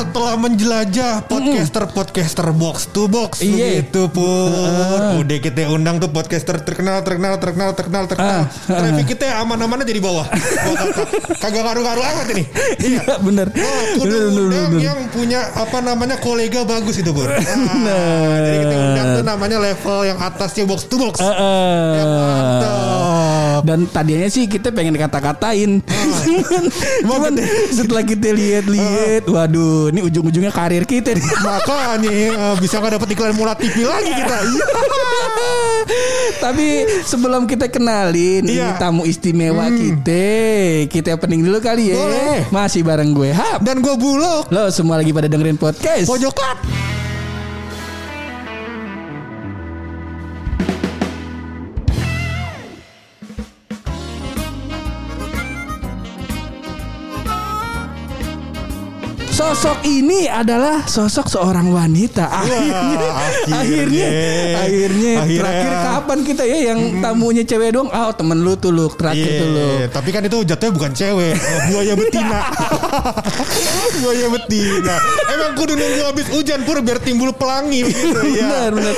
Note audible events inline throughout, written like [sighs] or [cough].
Setelah menjelajah podcaster-podcaster box to box Iya. begitu pun. Udah kita undang tuh podcaster terkenal terkenal terkenal terkenal terkenal. Traffic kita aman-amannya jadi bawah. Bawah. Kagak ngaruh-ngaruh amat ini. Iya. Iya bener. Oh, Bener, bener, bener. yang punya apa namanya kolega bagus itu pun. [laughs] Nah, jadi kita undang tuh namanya level yang atasnya box to box. Eh, eh. Mantap. Dan tadinya sih kita pengen kata-katain. [laughs] Cuman setelah kita lihat-lihat, waduh, ini ujung-ujungnya karir kita nih. [laughs] Makanya eh, bisa nggak dapat iklan Mula TV lagi kita. Iya. [laughs] Tapi sebelum kita kenalin ini Iya. tamu istimewa kita, kita opening dulu kali ya. Boleh. Masih bareng gue Hap. Dan gue buluk. Lo semua lagi pada dengerin podcast. Pojokan. Sosok ini adalah sosok seorang wanita. Akhirnya, akhirnya. akhirnya, akhirnya, Akhirnya. terakhir kapan kita ya yang tamunya cewek dong? Oh temen lu tuh lu, terakhir tuh lu. Iya, tapi kan itu jatuhnya bukan cewek, [laughs] oh, buaya betina. [laughs] buaya betina. Emang kudu nunggu habis hujan pur biar timbul pelangi [laughs] gitu ya. Benar, benar.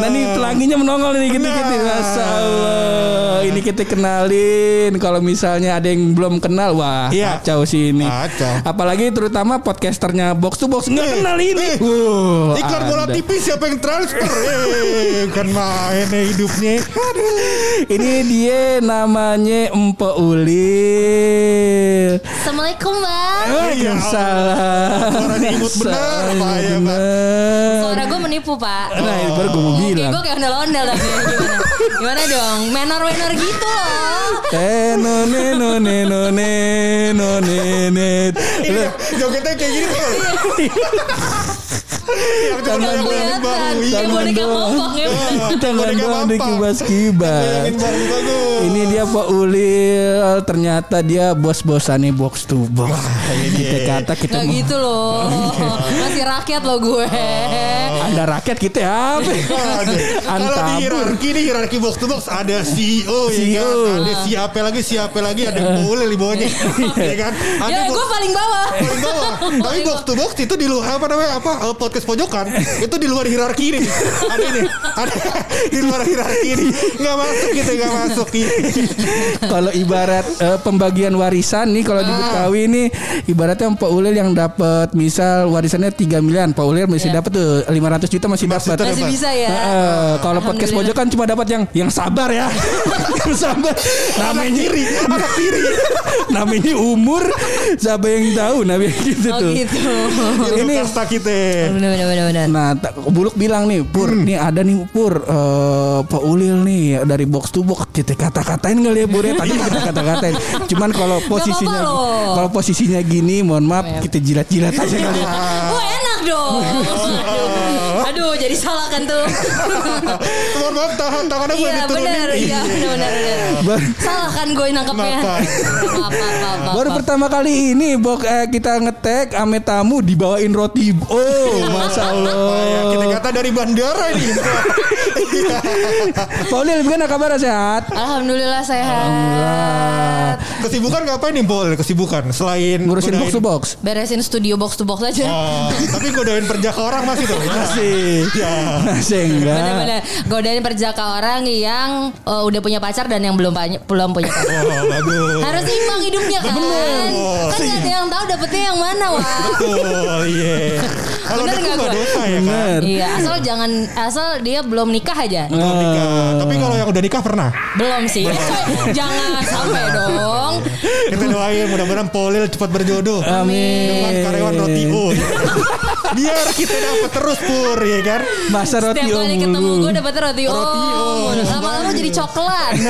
Nah nih pelanginya menongol nih gitu-gitu. Masya Allah. Ini kita kenalin. Kalau misalnya ada yang belum kenal, wah Iya. kacau sih ini. Kacau. Apalagi terutama podcasternya Box to Box nggak kenal ini. eh, Wuh, Iklan bola. TV siapa yang transfer? Eh, kan main ya hidupnya. Ini dia namanya Empo Ulil. Assalamualaikum bang Waalaikumsalam. Suaranya imut ya, Pak. Bener. Suara gue menipu pak Nah, itu baru gue mau bilang. gue kayak ondel-ondel tapi gimana dong Menor-menor gitu loh neno neno neno nenet. Iya, jogetnya kayak gini Tangan yang doang. iya. Kayak boneka popok ya. Boneka doang baru bagus. Ini dia Pak Ulil. Ternyata dia bos-bosan nih box to box. Kita kata kita Gak gitu loh. Masih rakyat loh gue. Anda rakyat kita apa Aduh. Kalau di hierarki nih hierarki box to box ada CEO, ya CEO. kan, ada siapa lagi siapa lagi? Ada boleh di bawahnya, [laughs] ya kan? Ada Ya gue paling bawah. Paling bawah. Tapi box to box itu di luar apa namanya? Apa? Eh, podcast pojokan itu di luar hierarki ini. Ada ini, ada di luar hierarki ini. Nggak masuk gitu, nggak masuk. Kalau ibarat eh, pembagian warisan nih Kalau di Ah. Betawi nih Ibaratnya Pak Ulil yang dapat Misal warisannya 3 miliar Pak Ulil masih Iya. dapat tuh 500 juta masih dapat Masih bisa ya Heeh, kalau podcast pojokan cuma dapat yang yang sabar ya. [laughs] yang sabar. Namanya kiri, anak kiri. [laughs] namanya umur siapa yang tahu namanya gitu Oh tuh. gitu Ini kasta kita. Bener bener bener bener Nah, tak- Buluk bilang nih, Pur, Hmm. nih ada nih Pur, eh, Pak Ulil nih dari box to box kita kata-katain kali ya Pur ya. Tadi kita kata-katain. Cuman kalau posisinya kalau posisinya gini, mohon maaf kita jilat-jilat aja kali ya. Wah enak dong Aduh, jadi salah kan tuh Mohon maaf tahan tangannya boleh Iya diturunin. bener Iya bener bener bener. Baru, Salah kan gue nangkepnya? [laughs] Maaf maaf baru pertama kali ini bok eh, kita ngetek ame tamu dibawain roti. Oh, [laughs] masya Ya, Allah. kita kata dari bandara ini. [laughs] Iya. Pak Ulil gimana kabar sehat? Alhamdulillah sehat Kesibukan ngapain nih Pol? Kesibukan selain Ngurusin box to box. Beresin studio box to box aja Oh, tapi godain perjaka orang masih tuh. Masih. Ya. Masih enggak. Bener-bener Godain perjaka orang yang uh, udah punya pacar dan yang belum punya belum punya pacar. Oh, bagus. Harus imbang hidupnya kan. Bener. Kan gak ada yang tahu dapetnya yang mana wah. Betul, iya. Kalau Bener itu nggak nggak gue? dosa ya kan. Iya, asal jangan asal dia belum nikah aja. Belum nikah. Tapi kalau yang udah nikah pernah. Belum sih. [laughs] jangan sampai dong. Kita doain mudah-mudahan Polil cepat berjodoh. Amin. Dengan karyawan roti. [laughs] Biar kita dapat terus pur ya kan. Masa roti Setiap kali ketemu gue dapetnya roti om. Roti om. Lama-lama jadi coklat. [laughs]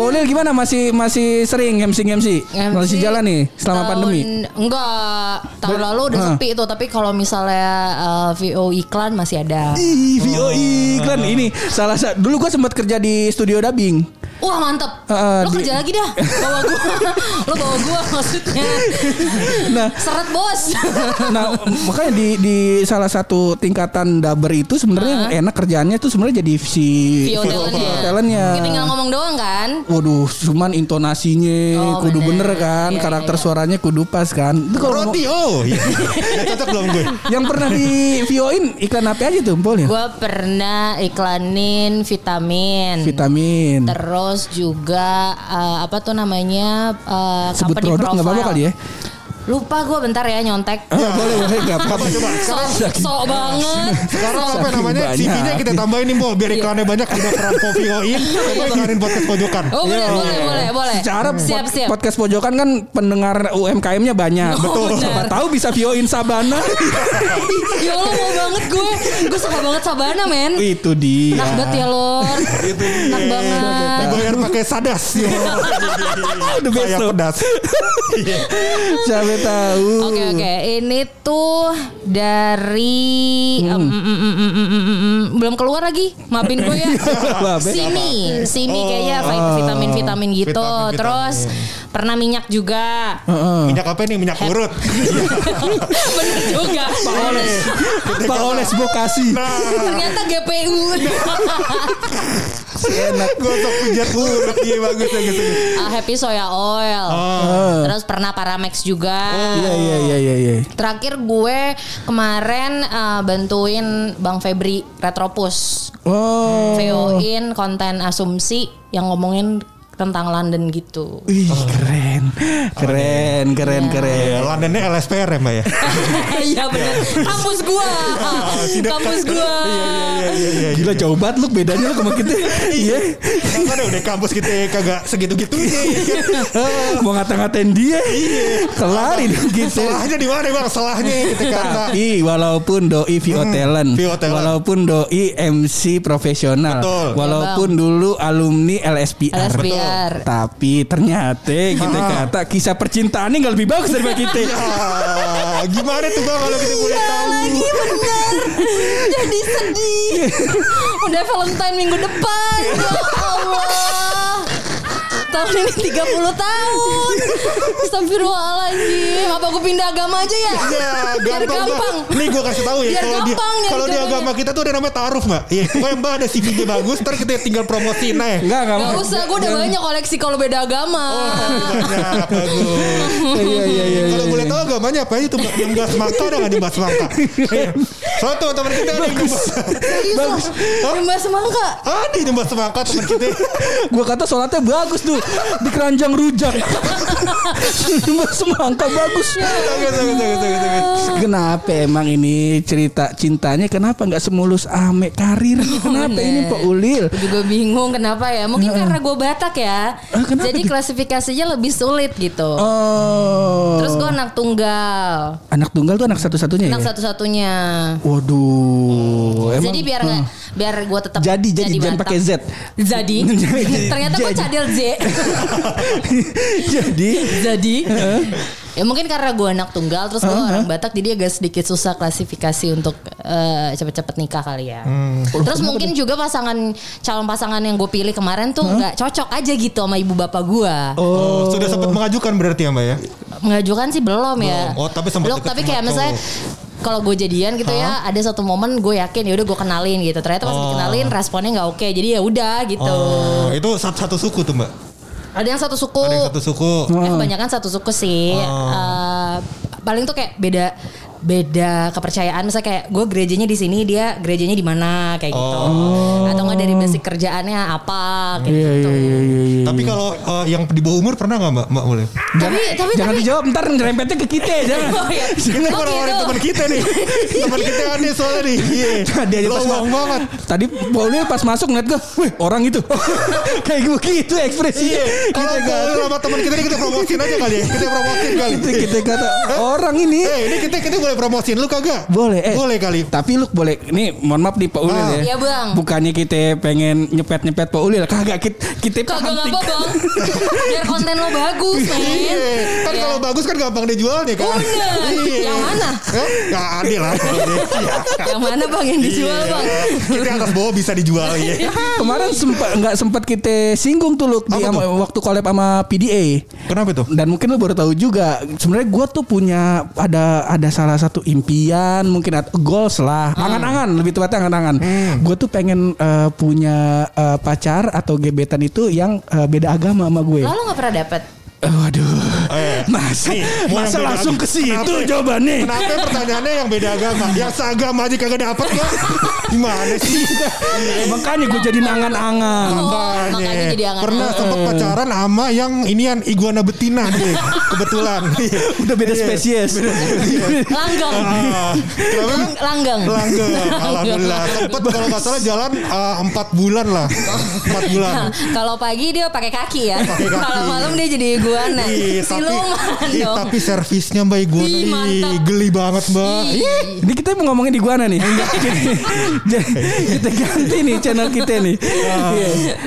Ulil gimana masih masih sering MC MC? Masih jalan nih selama Tahun- pandemi. Enggak, tahun lalu udah Hah. sepi itu. Tapi kalau misalnya uh, VO iklan masih ada. Ih, VO iklan ini salah satu dulu gue sempat kerja di studio dubbing. Wah mantep. Heeh, lo di- kerja lagi dah. Bawa gua. [laughs] lo bawa gua maksudnya. Nah, Seret bos. nah [laughs] makanya di di salah satu tingkatan daber itu sebenarnya yang enak kerjaannya tuh sebenarnya jadi si Vio talentnya. talentnya. Kita tinggal ngomong doang kan. Waduh, cuman intonasinya Oh, kudu bener. bener, kan, Iya, karakter iya. suaranya kudu pas kan. Itu kalau Roti oh. Iya. [laughs] Cocok belum gue? yang pernah di VO-in iklan apa aja tuh, Pol ya? Gua pernah iklanin vitamin. Vitamin. Terus juga eh, apa tuh namanya eh, Sebut produk nggak apa-apa kali ya? Lupa gue bentar ya nyontek. Ah, boleh boleh nggak apa-apa. Coba. Sok sok banget. Sekarang apa Saking namanya? CV-nya kita tambahin nih, Bo. Biar iklannya banyak udah peran Povioin. Coba iklanin podcast pojokan. Oh boleh boleh boleh boleh. Secara siap pod- siap. podcast pojokan kan pendengar UMKM-nya banyak. Oh, Betul. benar. Siapa tahu bisa VO-in Sabana. [laughs] ya Allah mau banget gue. Gue suka banget Sabana men. itu dia. Enak banget ya Lor. Itu dia. Enak banget. Dibayar pakai sadas. [laughs] The best Saya tuh. pedas. [laughs] Iya. Siapa tahu. Oke oke, ini tuh dari Hmm. belum keluar lagi, maafin gue ya. [laughs] Ya. Simi, Simi kayaknya vitamin vitamin gitu. Vitamin-vitamin. Terus pernah minyak juga. Heeh. Minyak apa nih? Minyak urut. [laughs] Bener juga. [laughs] Pak Oles Bokasi. Ternyata GPU. Enak. Gosok pijat urut. [laughs] Iya bagus bagus. Ah, Happy Soya Oil. Ah. Terus pernah Paramex juga. Iya iya iya iya iya. Terakhir gue kemarin eh, bantuin Bang Febri Retropus. Oh. VO-in konten asumsi yang ngomongin tentang London gitu. Wih, keren. Keren, keren, Iya. keren. Ya, Londonnya LSPR ya Mbak ya? [laughs] Iya benar. Kampus gua. [laughs] Kampus kan? gua. Iya iya iya iya. Gila jauh banget lu bedanya lu sama kita. [laughs] Iya. Kan udah kampus kita kagak segitu-gitunya. Mau ngata-ngatain dia. Kelarin gitu. Salahnya di mana Bang? Salahnya kita kata. Tapi walaupun doi VO talent, VO talent. walaupun doi MC profesional, Betul. walaupun dulu alumni LSPR, LSPR. tapi ternyata kita kata kisah percintaannya nggak lebih bagus daripada kita. [laughs] Ya, gimana tuh Bang kalau kita boleh tahu? Lagi bener. Jadi sedih. [laughs] Udah Valentine minggu depan. Ya Allah. Tahun ini 30 tahun. Astagfirullahaladzim. Apa gue pindah agama aja ya? Ya, Biar gampang, gampang. Nih gue kasih tahu ya. Biar Kalau di, gampang kalau di agama kita tuh ada namanya taaruf mbak. Iya. Pokoknya mbak ada CV-nya bagus. Ntar kita tinggal promosiin aja. Enggak, enggak Gak usah, gue udah banyak koleksi kalau beda agama. Banyak, bagus. Iya iya iya. Kalau boleh tahu agamanya apa aja tuh mbak? Nyembah semangka ada nggak nyembah semangka? Iya. Soalnya teman-teman kita ada yang nyembah. Bagus. Nyembah semangka. Ada yang nyembah semangka teman kita. Gua kata sholatnya bagus tuh [laughs] di keranjang rujak. [laughs] Semangka bagus. Kenapa emang ini cerita cintanya kenapa nggak semulus ame karir? [laughs] Kenapa bener. ini Pak Ulil? Juga bingung kenapa ya. Mungkin karena gue Batak ya. Ah, kenapa Jadi gitu? klasifikasinya lebih sulit gitu. Oh. Terus gue anak tunggal. anak tunggal tuh anak satu-satunya Anak ya? satu-satunya. Waduh. Emang, Jadi biar nggak biar gue tetap jadi jadi jangan pakai Z. Jadi. Ternyata gue cadel Z. [laughs] jadi jadi. ya mungkin karena gue anak tunggal terus gue orang Batak jadi agak sedikit susah klasifikasi untuk eh, cepet-cepet nikah kali ya. Hmm. Terus mungkin juga pasangan calon pasangan yang gue pilih kemarin tuh nggak cocok aja gitu sama ibu bapak gue. Oh, sudah sempat mengajukan berarti ya mbak ya? Mengajukan sih belum ya. Belum. Oh, tapi sempat Belum, tapi kayak misalnya kalau gue jadian gitu ya, ada satu momen gue yakin ya udah gue kenalin gitu. Ternyata pas Oh. dikenalin responnya nggak oke. Jadi ya udah gitu. Oh, itu satu, satu suku tuh mbak. Ada yang satu suku. Ada yang satu suku. Eh, kebanyakan satu suku sih. Eh, paling tuh kayak beda beda kepercayaan misalnya kayak gue gerejanya di sini dia gerejanya di mana kayak gitu atau nggak dari basic kerjaannya apa kayak Iya gitu iya iya iya. iya. Tapi kalau eh, yang di bawah umur pernah nggak mbak? Mbak boleh? tapi tapi Jangan tapi dijawab ntar nyerempetnya ke kita [laughs] jangan. Oh, iya. Ini Oh, orang-orang gitu. teman kita nih. [laughs] teman kita aneh soalnya nih. Iya. Dia aja pas banget. Tadi Paulnya pas masuk ngeliat gue, wih orang itu. [laughs] Kayak gue gitu ekspresinya. Iya. Kalau Kita kalau sama teman kita nih kita promosiin aja kali ya. Kita promosiin kali. kita, kita kata orang ini. Eh ini kita kita boleh promosiin lu kagak? Boleh, eh. Boleh kali. Tapi lu boleh, nih mohon maaf nih Pak Ulil Ah. ya. Iya, Bang. Bukannya kita pengen nyepet-nyepet Pak Ulil, kagak kita kita Kagak apa bang Biar konten lo bagus men Iya, kan Ya. kalau bagus kan gampang dijualnya kan. Udah. Iya. Yang mana? Eh, Nggak adil lah. Iya. Yang mana bang yang dijual bang Kita atas bawah bisa dijual ya. Kemarin sempat nggak sempat kita singgung tuh di ama- tuh? waktu collab sama PDA. Kenapa tuh? Dan mungkin lu baru tahu juga. Sebenarnya gue tuh punya ada ada salah satu impian mungkin atau goals lah, Hmm. angan-angan lebih tepatnya angan-angan. Gue tuh pengen eh, punya eh, pacar atau gebetan itu yang eh, beda agama sama gue. Lalu gak pernah dapet Eh, Waduh, Eh, masa nih, masa langsung ke situ Kenapa- jawabannya? Kenapa pertanyaannya yang beda agama? Yang seagama aja kagak dapet ya? Gimana sih? Makanya gue jadi nangan-angan. makanya jadi angan-angan. Pernah sempat pacaran sama yang inian iguana betina deh. Kebetulan. Udah beda Iya. spesies. Langgang kenapa? Langgang [laughs] Langgeng. Alhamdulillah. Sempat kalau nggak salah jalan eh, empat bulan lah. Empat bulan. Nah, Kalau pagi dia pakai kaki ya Pakai kaki. Kalau malam dia jadi iguana Ih, tapi, Siluman ih, dong tapi servisnya mbak iguana Ih, geli banget mbak. Ih. Ini kita mau ngomongin di guana nih. [laughs] Jadi, jadi kita ganti nih channel kita nih. Iya.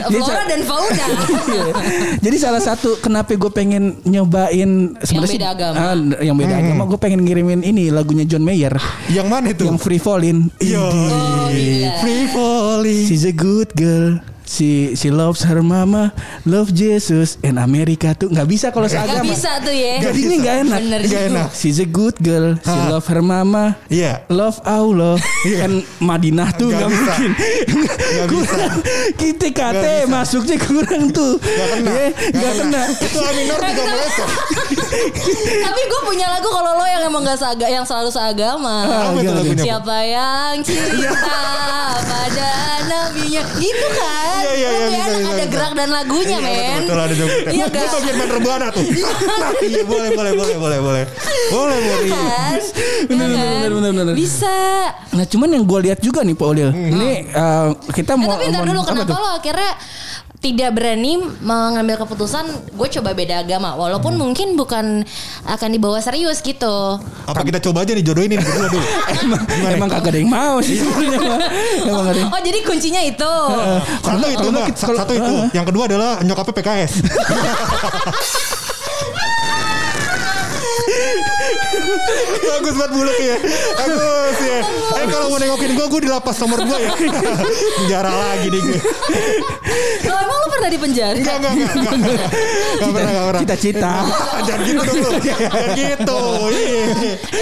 Jadi Flora sa- dan fauna Iya. Jadi salah satu kenapa gue pengen nyobain sebenarnya sih- beda agama. ah, yang beda agama gue pengen ngirimin ini lagunya John Mayer Yang mana itu? yang Free Fallin. Yo. Oh gila Free falling. She's a good girl. She she loves her mama, love Jesus, and America tuh nggak bisa kalau Gak seagama. bisa tuh ya Jadinya nggak enak. Bener Nggak juga. enak. She's a good girl. She love her mama. Iya. Love Allah. kan Madinah tuh Nggak bisa. mungkin. Bisa. kurang. Kita Nggak kate bisa. masuknya kurang tuh. Gak kena. Iya, Nggak kena. Itu Aminor juga meleset. Tapi gue punya lagu kalau lo yang emang gak seaga, yang selalu seagama. Ah? Siapa yang cinta [laughs] pada nabinya Gitu kan Iya, iya, iya, Lebih bisa, enak bisa, ada bisa. gerak dan lagunya Iya, men betul, betul ada jogetnya. Iya Gue gak bagian main rebana tuh. [laughs] Iya boleh boleh boleh boleh boleh. Boleh boleh. kan Bener, Iya bener, kan? bener, bener, bener. Bisa Nah cuman yang gue lihat juga nih Pak Ulil. Ini eh, kita Eh, mau. tapi ntar dulu apa kenapa lo akhirnya tidak berani mengambil keputusan gue coba beda agama walaupun mungkin bukan akan dibawa serius gitu Apa kita coba aja nih jodohin ini berdua dulu. [laughs] Emang, emang kagak ada yang mau sih. Emang ada yang oh jadi kuncinya itu Satu itu satu itu. Yang kedua adalah nyokapnya PKS. [laughs] Bagus banget buluk ya. Bagus ya. Eh kalau mau nengokin gue, gue di lapas nomor 2 ya. [laughs] Penjara lagi nih gue. oh, emang lo pernah di penjara Enggak, enggak, enggak. Enggak, enggak pernah, enggak pernah. Cita-cita. [laughs] Jangan gitu dong lu. Jangan gitu. Iya.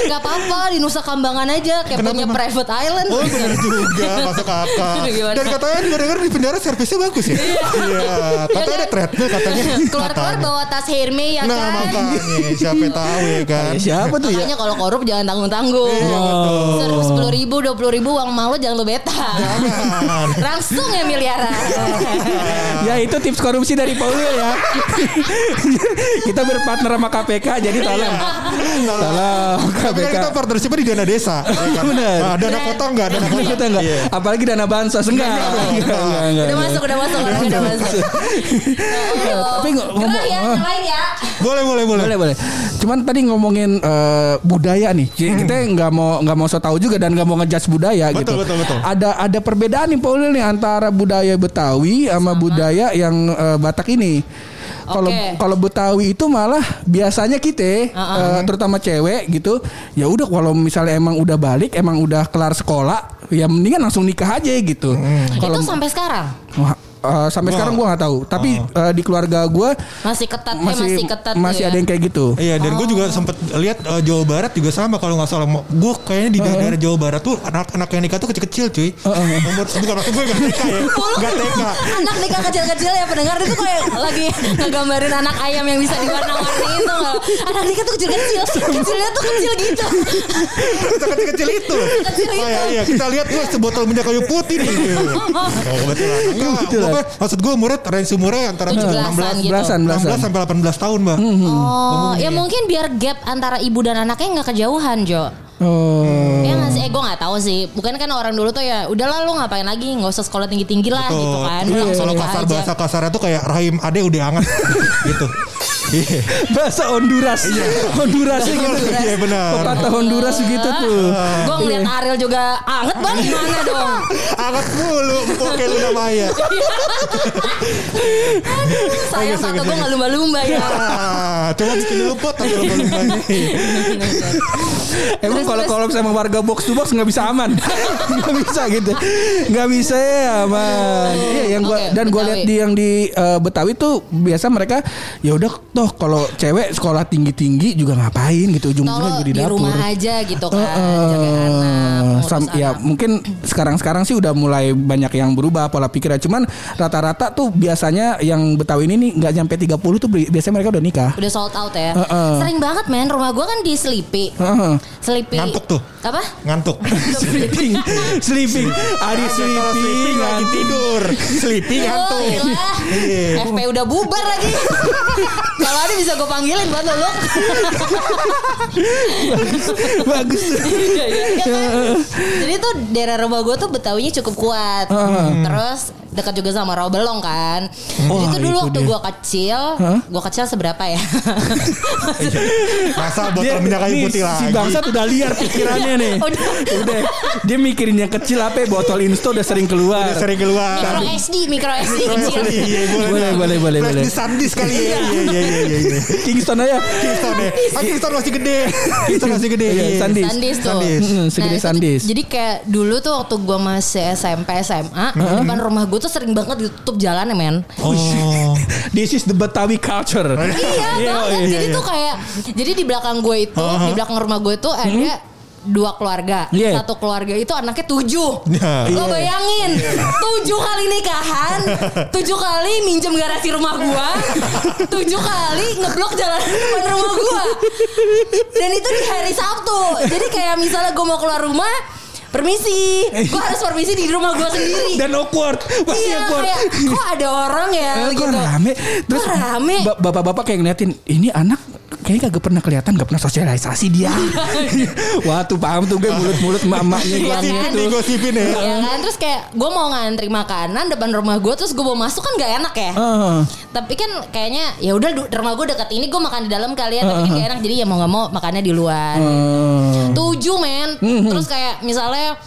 Gak apa-apa di Nusa Kambangan aja kayak punya private island. Oh benar juga [laughs] masuk akal. Dan katanya juga denger di penjara servisnya bagus ya. Iya. Katanya ada treadmill katanya. Keluar-keluar bawa tas Hermes ya Nah kan. makanya siapa tahu ya kan. Eh, siapa tuh ya? Makanya kalau korup jangan tanggung-tanggung. Iya. Suruh sepuluh ribu, dua puluh ribu uang malu jangan lu beta. Langsung ya miliaran. [laughs] Ya itu tips korupsi dari Pak Ulil ya. [laughs] kita berpartner sama KPK jadi tolong. Tolong Tapi kan KPK. kita partnershipnya di dana desa. [laughs] ya kan? Benar. Nah, dana kota enggak, dana kota. kita enggak. Iya. Apalagi dana bansos enggak. Enggak, enggak, enggak. Udah masuk, udah masuk, udah masuk. Tapi ng- ngomong ya, yang lain ya. Boleh, boleh, boleh. boleh boleh. Cuman tadi ngomongin budaya nih, Ci- kita nggak mau nggak mau so tahu juga dan nggak mau ngejudge budaya Betul, gitu. betul, betul. Ada ada perbedaan nih Pak Ulil nih antara budaya Betawi sama, budaya yang eh, Batak ini. Kalau Oke. kalau Betawi itu malah biasanya kita eh, terutama cewek gitu, ya udah kalau misalnya emang udah balik, emang udah kelar sekolah, ya mendingan langsung nikah aja gitu. Kalau Itu sampai sekarang Wah, eh, sampai Wah. sekarang gua nggak tahu, tapi eh, di keluarga gua masih ketat, eh, masih masih ketat masih tuh ada ya. yang kayak gitu. Iya dan gue juga sempet lihat eh, Jawa Barat juga sama kalau nggak salah. Gue kayaknya di daerah Jawa Barat tuh anak-anak yang nikah tuh kecil-kecil cuy. Umur bukan maksud gue gak TK ya. Gak TK. Anak nikah kecil-kecil ya pendengar itu kayak lagi ngegambarin anak ayam yang bisa diwarna-warni itu nggak? Anak nikah tuh kecil-kecil, kecilnya tuh kecil gitu. Kecil-kecil itu. Kecil Oh, itu. iya, iya. Kita lihat gue sebotol minyak kayu putih nih. Oh [laughs] kebetulan. Pokoknya maksud gue umurnya range umurnya antara 17-an 16 gitu. Belasan, belasan. 16 sampai 18 tahun, Mbak. Oh, ya mungkin biar gap antara ibu dan anaknya nggak kejauhan, Jo. Oh. Ya nggak sih, eh, gue nggak tahu sih. Bukan kan orang dulu tuh ya, udahlah lu ngapain lagi, nggak usah sekolah tinggi tinggi lah gitu kan. Iya, Langsung kalau nikah kasar aja. bahasa kasarnya tuh kayak rahim ade udah hangat [laughs] gitu. Bahasa Honduras. Honduras gitu. Iya benar. Pepatah Honduras gitu tuh. Gue ngeliat Ariel juga anget banget gimana dong. Angkat mulu Oke Luna Maya. [laughs] Sayang tato gue gak lumba-lumba ya. Ah, Coba bikin dulu pot Tapi lumba-lumba Emang kalau kalau sama warga box to box nggak bisa aman, [laughs] nggak bisa gitu, nggak bisa ya aman. Iya yang gua dan gua Betawi. lihat di yang di eh, Betawi tuh biasa mereka ya udah toh kalau cewek sekolah tinggi tinggi juga ngapain gitu ujung-ujungnya juga di di dapur. rumah aja gitu kan. Jaga anak. ngurus sam- ya anak. mungkin sekarang-sekarang sih udah mulai banyak yang berubah pola pikirnya. Cuman rata-rata tuh biasanya yang Betawi ini nih nggak nyampe 30 tuh bi- biasanya mereka udah nikah. Udah sold out ya. Heeh. Sering banget men. Rumah gue kan di Sleepy. Heeh. Sleepy. Ngantuk tuh. Apa? Ngantuk [laughs] sleeping, sleeping, Adi Kalau sleeping lagi ngantuk. tidur Sleeping ngantuk ilah. Iya. FP udah bubar lagi. [laughs] Kalau ada bisa gue panggilin buat lo. [laughs] Bagus. Iya, iya, iya kan? Jadi tuh daerah rumah gue tuh Betawinya cukup kuat. Terus dekat juga sama Rawabelong kan. Jadi Wah, tuh dulu itu waktu gue kecil, Hah? gue kecil seberapa ya? Masa botol minyak kayu putih si lagi bangsat udah liar pikirannya nih. [laughs] Udah. udah. Dia mikirin yang kecil apa ya, botol insto udah sering keluar. Udah sering keluar Micro SD, micro SD kecil. Iya Boleh, boleh, boleh, Flash boleh. di Sandis kali ya Iya iya iya iya iya. Kingston aja. Kingston ya Ah Kingston masih gede Kingston masih gede Iya, Sandis. Sandis tuh. Sandis. Hmm, segede itu- Sandis. Jadi kayak dulu tuh waktu gue masih SMP SMA, depan rumah gue tuh sering banget ditutup jalan ya men. Oh [laughs] This is the Betawi culture. Iya [laughs] Iya, banget. iya, jadi iya. tuh kayak, jadi di belakang gue itu, di belakang rumah gue tuh ada dua keluarga. Iya. Satu keluarga itu anaknya tujuh. Nah. Lo bayangin, tujuh kali nikahan, tujuh kali minjem garasi rumah gua, tujuh kali ngeblok jalan depan rumah gua. Dan itu di hari Sabtu. Jadi kayak misalnya gue mau keluar rumah, permisi, gua harus permisi di rumah gua sendiri. Dan awkward. Pasti iya, awkward. kayak kok ada orang ya Eh, gitu. rame Terus rame? ba- Bapak-bapak kayak ngeliatin Ini anak kayaknya kagak pernah kelihatan Gak pernah sosialisasi dia. [laughs] Wah tuh paham tuh gue mulut-mulut emak-emaknya gue gitu. gosipin ya. Ya kan? Terus kayak gue mau ngantri makanan depan rumah gue terus gue mau masuk kan gak enak ya. Tapi kan kayaknya ya udah rumah gue dekat ini gue makan di dalam kali ya tapi kan gak enak. Jadi ya mau nggak mau makannya di luar. Hmm. Tujuh men. Terus kayak misalnya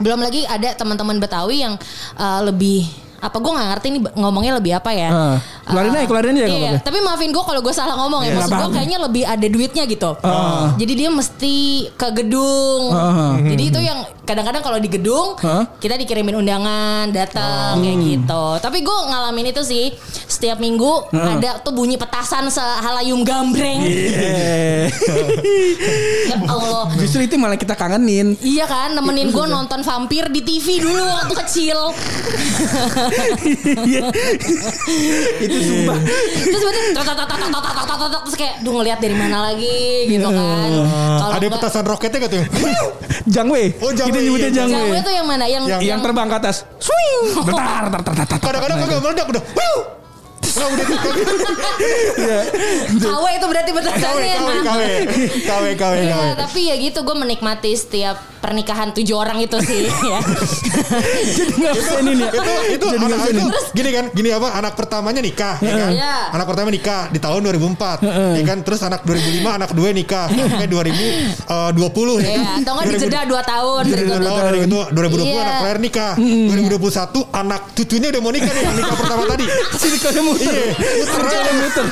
belum lagi ada teman-teman Betawi yang uh, lebih apa gue nggak ngerti ini ngomongnya lebih apa ya Ah. Keluarin aja, keluarin aja, iya, tapi maafin gue kalau gue salah ngomong ya Iya. maksud gue kayaknya lebih ada duitnya gitu Ah. jadi dia mesti ke gedung Ah. jadi itu yang kadang-kadang kalau di gedung Ah. kita dikirimin undangan datang kayak gitu tapi gue ngalamin itu sih setiap minggu Ah. ada tuh bunyi petasan sehalayum gambreng Iya. [laughs] ya Allah Justru itu malah kita kangenin Iya kan nemenin gue nonton vampir di TV dulu waktu kecil. [laughs] Iya. itu sumpah. Terus betul terus kayak duh ngeliat dari mana lagi gitu iya. kan. Kalo ada petasan roketnya gak tuh? Jangwe. Oh jangwe kita iya, nyebutnya jangwe. Jangwe. Itu yang mana? Yang yang, terbang ke atas. Swing. Bentar bentar bentar kadang-kadang kagak meledak udah. Nah udah Iya. KW itu berarti KW petasannya KW KW KW KW KW tapi ya gitu gue menikmati setiap pernikahan tujuh orang itu sih [laughs] ya. Jadi nggak bisa ini nih itu itu Jadi anak itu ini. gini kan gini apa anak pertamanya nikah ya kan Iya. anak pertama nikah di tahun 2004 ya kan terus anak 2005 anak kedua nikah sampai 2020 ya Iya, kan atau nggak dijeda dua tahun Jadi berikutnya. tahun dari itu 2020 Iya. anak terakhir nikah 2021 anak cucunya udah mau nikah nih nikah pertama tadi Sini kagak muter Iya, muter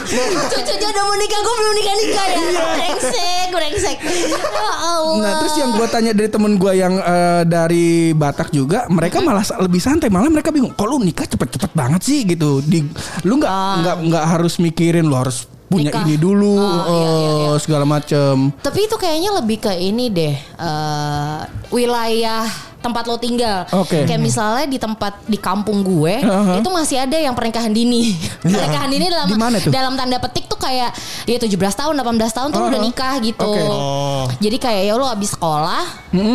Cucu udah mau nikah, gue belum nikah nikah ya. Brengsek, brengsek. Ya Allah. Nah terus yang gue tanya dari temen gue yang eh, dari Batak juga, mereka malah sa- lebih santai, malah mereka bingung. Kok lu nikah cepet-cepet banget sih gitu? Di, lu nggak nggak nggak harus mikirin lu harus punya Nikah. ini dulu, Oh, iya, iya, iya. eh, segala macem. Tapi itu kayaknya lebih ke ini deh eh, wilayah tempat lo tinggal. Oke. Kayak misalnya di tempat di kampung gue Uh-huh. itu masih ada yang pernikahan dini. [laughs] pernikahan dini dalam dalam tanda petik tuh kayak ya 17 tahun 18 tahun tuh lo udah Uh-huh. nikah gitu. Oke. Oh. Jadi kayak ya lo abis sekolah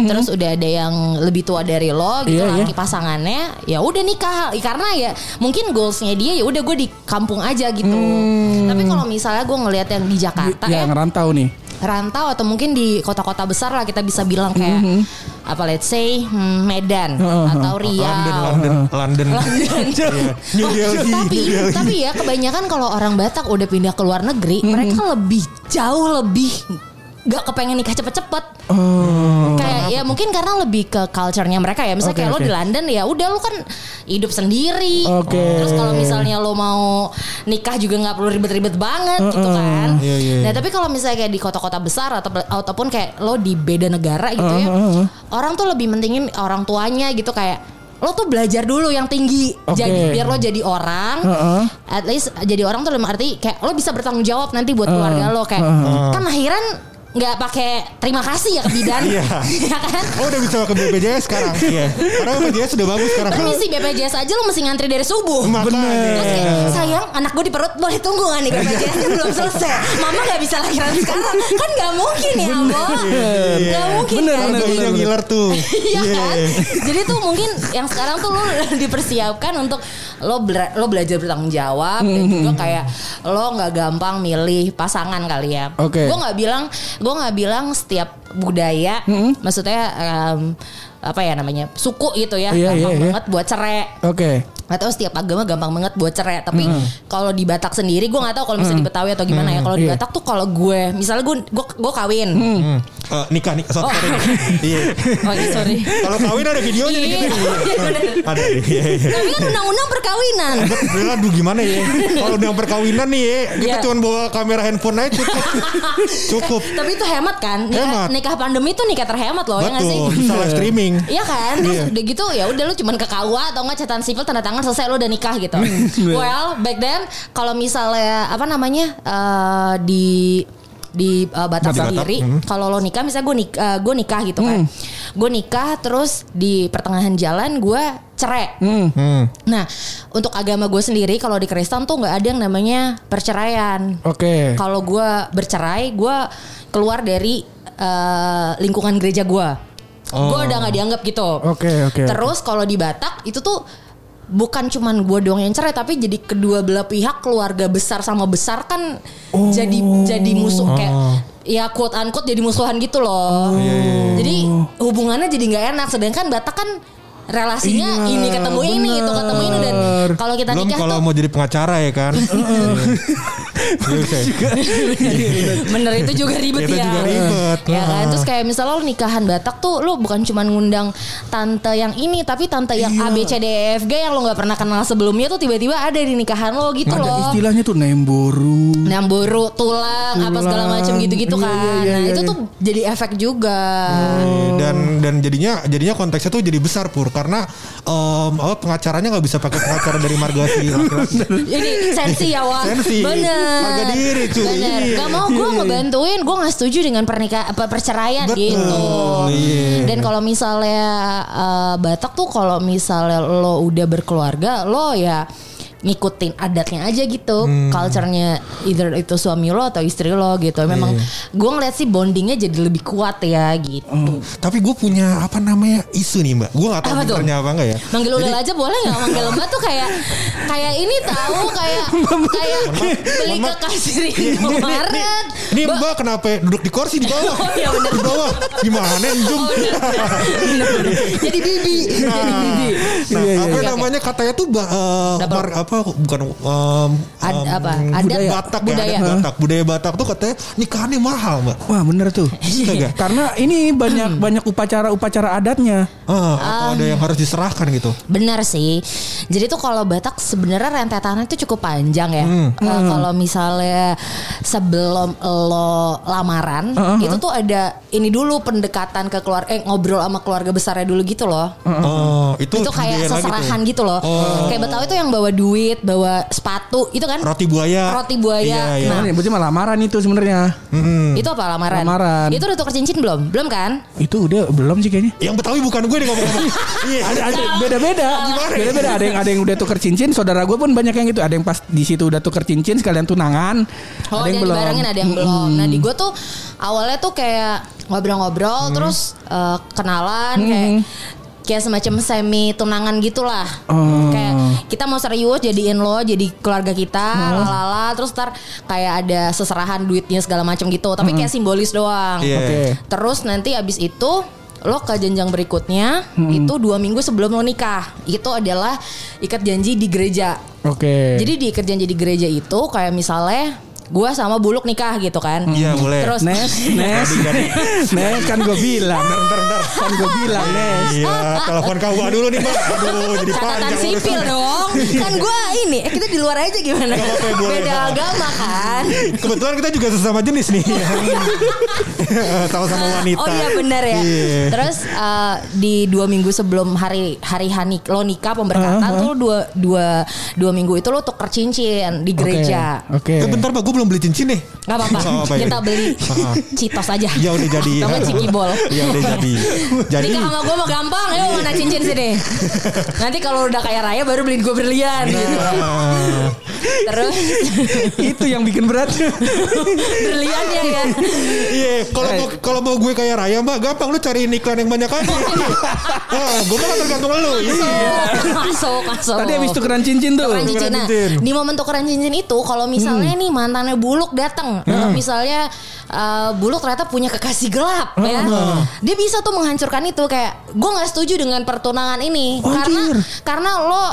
terus udah ada yang lebih tua dari lo gitu Iya, laki pasangannya ya udah nikah karena ya mungkin goalsnya dia ya udah gue di kampung aja gitu. Hmm. Tapi kalau misalnya gue ngelihat yang di Jakarta ya yang rantau nih. Rantau atau mungkin di kota-kota besar lah kita bisa bilang kayak Mm-hmm. apa let's say hmm, Medan atau Riau. London, London, London. [laughs] Iya. New Delhi, tapi New Delhi. tapi ya kebanyakan kalau orang Batak udah pindah ke luar negeri, Mm-hmm. mereka lebih jauh lebih gak kepengen nikah cepet-cepet. Oh. Kayak ya mungkin karena lebih ke culture-nya mereka ya. Misalnya Oke, kayak lo oke. di London ya udah lo kan hidup sendiri. Oke. Terus kalau misalnya lo mau nikah juga nggak perlu ribet-ribet banget gitu kan. Iya, iya, Nah iya. tapi kalau misalnya kayak di kota-kota besar atau ataupun kayak lo di beda negara gitu ya, orang tuh lebih mentingin orang tuanya gitu kayak lo tuh belajar dulu yang tinggi Oke. jadi biar lo jadi orang Heeh. at least jadi orang tuh dalam arti kayak lo bisa bertanggung jawab nanti buat keluarga lo kayak kan akhiran nggak pakai terima kasih ya ke bidan. [laughs] Iya. ya kan? Oh udah bisa ke BPJS sekarang. Iya. Karena BPJS sudah bagus sekarang. Permisi BPJS aja lo mesti ngantri dari subuh. Makanya. Terus kayak sayang anak gue di perut boleh tunggu gak nih BPJS nya belum selesai. Mama gak bisa lahiran sekarang. Kan gak mungkin ya Ambo Gak mungkin Bener, kan? bener, Jadi- Harganya ngiler tuh. [laughs] Iya kan? Jadi tuh mungkin yang sekarang tuh lo [laughs] dipersiapkan untuk lo bela- lo belajar bertanggung jawab dan juga kayak lo nggak gampang milih pasangan kali ya. Oke. Gue nggak bilang gue nggak bilang setiap budaya maksudnya em, apa ya namanya suku gitu ya gampang iya, iya. banget buat cerai Oke. Atau setiap agama gampang banget buat cerai tapi kalau di Batak sendiri gue nggak tahu kalau misalnya di Betawi atau gimana ya kalau di Iya. Batak tuh kalau gue misalnya gue gue gue kawin Hmm. Eh, nikah nih. Sorry. Oh. sorry. Iya. [laughs] oh iya sorry Kalau kawin ada videonya nih. Iya, gitu. iya, bener. Ada. Iya. iya. tapi kan undang-undang perkawinan Aduh gimana ya Kalau udah perkawinan nih ya Kita Iya. cuma bawa kamera handphone aja cukup [laughs] Cukup tapi itu hemat kan nikah, Hemat. nikah pandemi tuh nikah terhemat loh ya nggak sih Betul Bisa live streaming Iya kan Terus udah gitu ya udah lu cuman ke KUA atau enggak catatan sipil tanda tangan selesai lu udah nikah gitu. [laughs] well, back then kalau misalnya apa namanya eh, di di uh, Batak Di Batak, sendiri hmm. kalau lo nikah misalnya gue nikah gue nikah gitu kan. Gue nikah terus di pertengahan jalan gue cerai. Hmm. nah untuk agama gue sendiri kalau di Kristen tuh nggak ada yang namanya perceraian. Oke. kalau gue bercerai gue keluar dari eh, lingkungan gereja gue gue udah nggak dianggap gitu. Oke, oke, terus kalau di Batak itu tuh bukan cuman gue doang yang cerai tapi jadi kedua belah pihak keluarga besar sama besar kan jadi jadi musuh kayak ya quote unquote jadi musuhan gitu loh. Jadi hubungannya jadi nggak enak sedangkan Batak kan relasinya Iya, ini ketemu ini itu ketemu ini dan bener. kalau kita Belum nikah kalau tuh mau jadi pengacara ya kan [laughs] [laughs] Iya. [laughs] Bener itu juga ribet Itu ya. juga ribet. Ya kan. Terus kayak misalnya lo nikahan Batak tuh lo bukan cuma ngundang tante yang ini tapi tante yang A B C D E F G yang lo nggak pernah kenal sebelumnya tuh tiba-tiba ada di nikahan lo gitu Ada loh. istilahnya tuh nemboru. Namboru, tulang, apa segala Tulang. macam gitu-gitu Iya, kan. iya, iya, nah, iya, itu iya. tuh jadi efek juga. dan dan jadinya jadinya konteksnya tuh jadi besar pur karena em, apa pengacaranya nggak bisa pakai pengacara dari margasi. Ini sensi ya Wak Sensi. Bener Harga diri, cuy. Bener Iya. Gak mau gue ngebantuin Gue gak setuju dengan pernikahan apa Perceraian Betul. gitu Iya. Dan kalau misalnya eh, Batak tuh Kalau misalnya lo udah berkeluarga Lo ya ngikutin adatnya aja gitu Hmm. culture-nya either itu suami lo atau istri lo gitu memang Iya. gue ngeliat sih bondingnya jadi lebih kuat ya gitu Tapi gue punya apa namanya isu nih mbak. Gue Apa tuh? benernya apa enggak ya. Manggil udah aja boleh nggak manggil mbak tuh kayak kayak ini tahu kayak [laughs] kayak beli ke kasir Indomaret. Ini Mbak- mbak kenapa duduk di kursi di bawah? [laughs] Oh, iya, bener. Di bawah. Gimana zoom? Oh, bener. Bener. [laughs] Jadi bibi. Jadi bibi. Nah, Iya, iya, apa iya. namanya katanya tuh bah, eh, Apa? Apa bukan em, Ad- apa? Adat budaya Batak budaya. ya, adat Batak. Budaya Batak tuh katanya nikahannya mahal, Mbak. Wah bener tuh. [laughs] Iya. [laughs] Karena ini banyak banyak upacara-upacara adatnya. Ah, atau ada yang harus diserahkan gitu. Benar sih. Jadi tuh kalau Batak sebenarnya rentetannya itu cukup panjang ya. Eh, Kalau misalnya sebelum lo lamaran, itu tuh ada ini dulu pendekatan ke keluarga, eh ngobrol sama keluarga besarnya dulu gitu loh. Oh, itu itu kayak lagi seserahan tuh. gitu loh. Oh. Kayak Betawi tuh yang bawa duit, bawa sepatu, itu kan? Roti buaya. Roti buaya. Iya, iya. Nah, berarti malah lamaran itu sebenarnya. Mm-mm. Itu apa lamaran? Lamaran. Itu udah tuker cincin belum? Belum kan? Itu udah belum sih kayaknya. Yang Betawi bukan gue nih ngomong-ngomong. [laughs] Iya. Ada ada beda-beda. Gimana? Beda-beda. Ada yang ada yang udah tuker cincin. Saudara gue pun banyak yang gitu. Ada yang pas di situ udah tuker cincin sekalian tunangan. Oh, ada yang yang belum. ada yang belum. Nah, di gue tuh awalnya tuh kayak ngobrol-ngobrol terus eh, kenalan kayak kayak semacam semi tunangan gitulah. Oh. Kayak kita mau serius jadiin lo jadi keluarga kita, lalala terus ntar kayak ada seserahan duitnya segala macam gitu. Tapi kayak simbolis doang. Iya. Oke. Terus nanti abis itu lo ke jenjang berikutnya itu dua minggu sebelum lo nikah. Itu adalah ikat janji di gereja. Oke. Jadi di ikat janji di gereja itu kayak misalnya gue sama Buluk nikah gitu kan. Iya, boleh. Terus Nes, Nes, Nes kan gue bilang, Bentar, bentar. kan gue bilang Nes. Iya, telepon KUA dulu nih, Mbak. Aduh, jadi catatan panjang sipil dong. Kan gue ini, eh, kita di luar aja gimana? Gak boleh. Beda agama kan. Kebetulan kita juga sesama jenis nih. [laughs] [laughs] Sama-sama wanita. Oh iya benar ya. Iya. Terus eh, di dua minggu sebelum hari hari hani lo nikah pemberkatan tuh dua dua dua minggu itu lo tuker cincin di gereja. Oke. Eh, bentar, Mbak. Gue belum beli cincin nih. Gak apa-apa. Nggak apa-apa, ya. Kita beli [laughs] Ah. citos aja. Ya udah jadi. Sama cikibol. [laughs] Ya udah jadi. [laughs] Jadi Nikah sama gue mah gampang. Ayo mana cincin sini. Nanti kalau udah kaya raya baru beliin gue berlian gitu. Ah, Terus Itu yang bikin berat. berliannya ya. Iya, kalau mau kalau mau gue kayak raya mbak, gampang lu cari iklan yang banyak aja. Wah, gue mah tergantung lu. Iya. masuk, masuk. Tadi habis tukeran cincin tuh. Tukeran cincin. Nah, di momen tukeran cincin itu kalau misalnya nih mantannya Buluk datang, misalnya uh, Buluk ternyata punya kekasih gelap ya. Dia bisa tuh menghancurkan itu kayak gue nggak setuju dengan pertunangan ini karena Anjir. karena lo uh,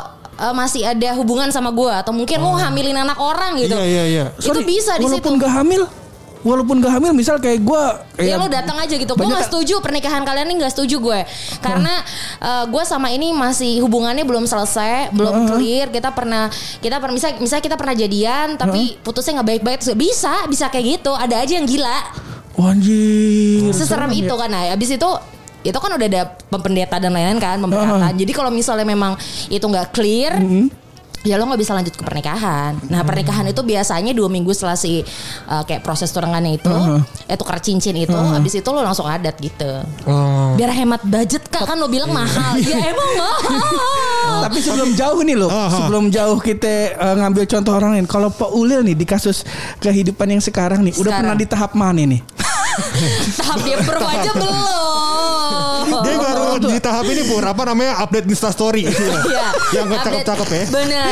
masih ada hubungan sama gue atau mungkin lo hamilin anak orang gitu. Iya, iya, iya. Itu Sorry, bisa di situ. Walaupun gak hamil, walaupun gak hamil, misal kayak gue. Ya lo datang aja gitu. Gue nggak kan- setuju pernikahan kalian ini nggak setuju gue. Karena gue sama ini masih hubungannya belum selesai, belum clear. Kita pernah kita pernah misal misalnya kita pernah jadian tapi putusnya nggak baik-baik. Bisa bisa kayak gitu. Ada aja yang gila. Wanjir. Seserem itu kan. Nah, abis itu itu kan udah ada pendeta dan lain-lain kan pemberkatan. Jadi kalau misalnya memang itu nggak clear. Ya lo nggak bisa lanjut ke pernikahan. Nah pernikahan itu biasanya dua minggu setelah si uh, kayak proses tunangannya itu, eh tukar cincin itu, habis itu lo langsung adat gitu. Oh. Biar hemat budget kak kan lo bilang mahal. ya [laughs] emang mahal. Tapi sebelum jauh nih loh, Aha. sebelum jauh kita eh, ngambil contoh orang lain. Kalau Pak Ulil nih di kasus kehidupan yang sekarang nih, udah Sekarang. pernah di tahap mana nih? [laughs] Tahap dia approve aja belum. Dia baru di tahap ini pur apa namanya update Insta Story. Iya. Yang nggak Update. cakep-cakep ya. Bener.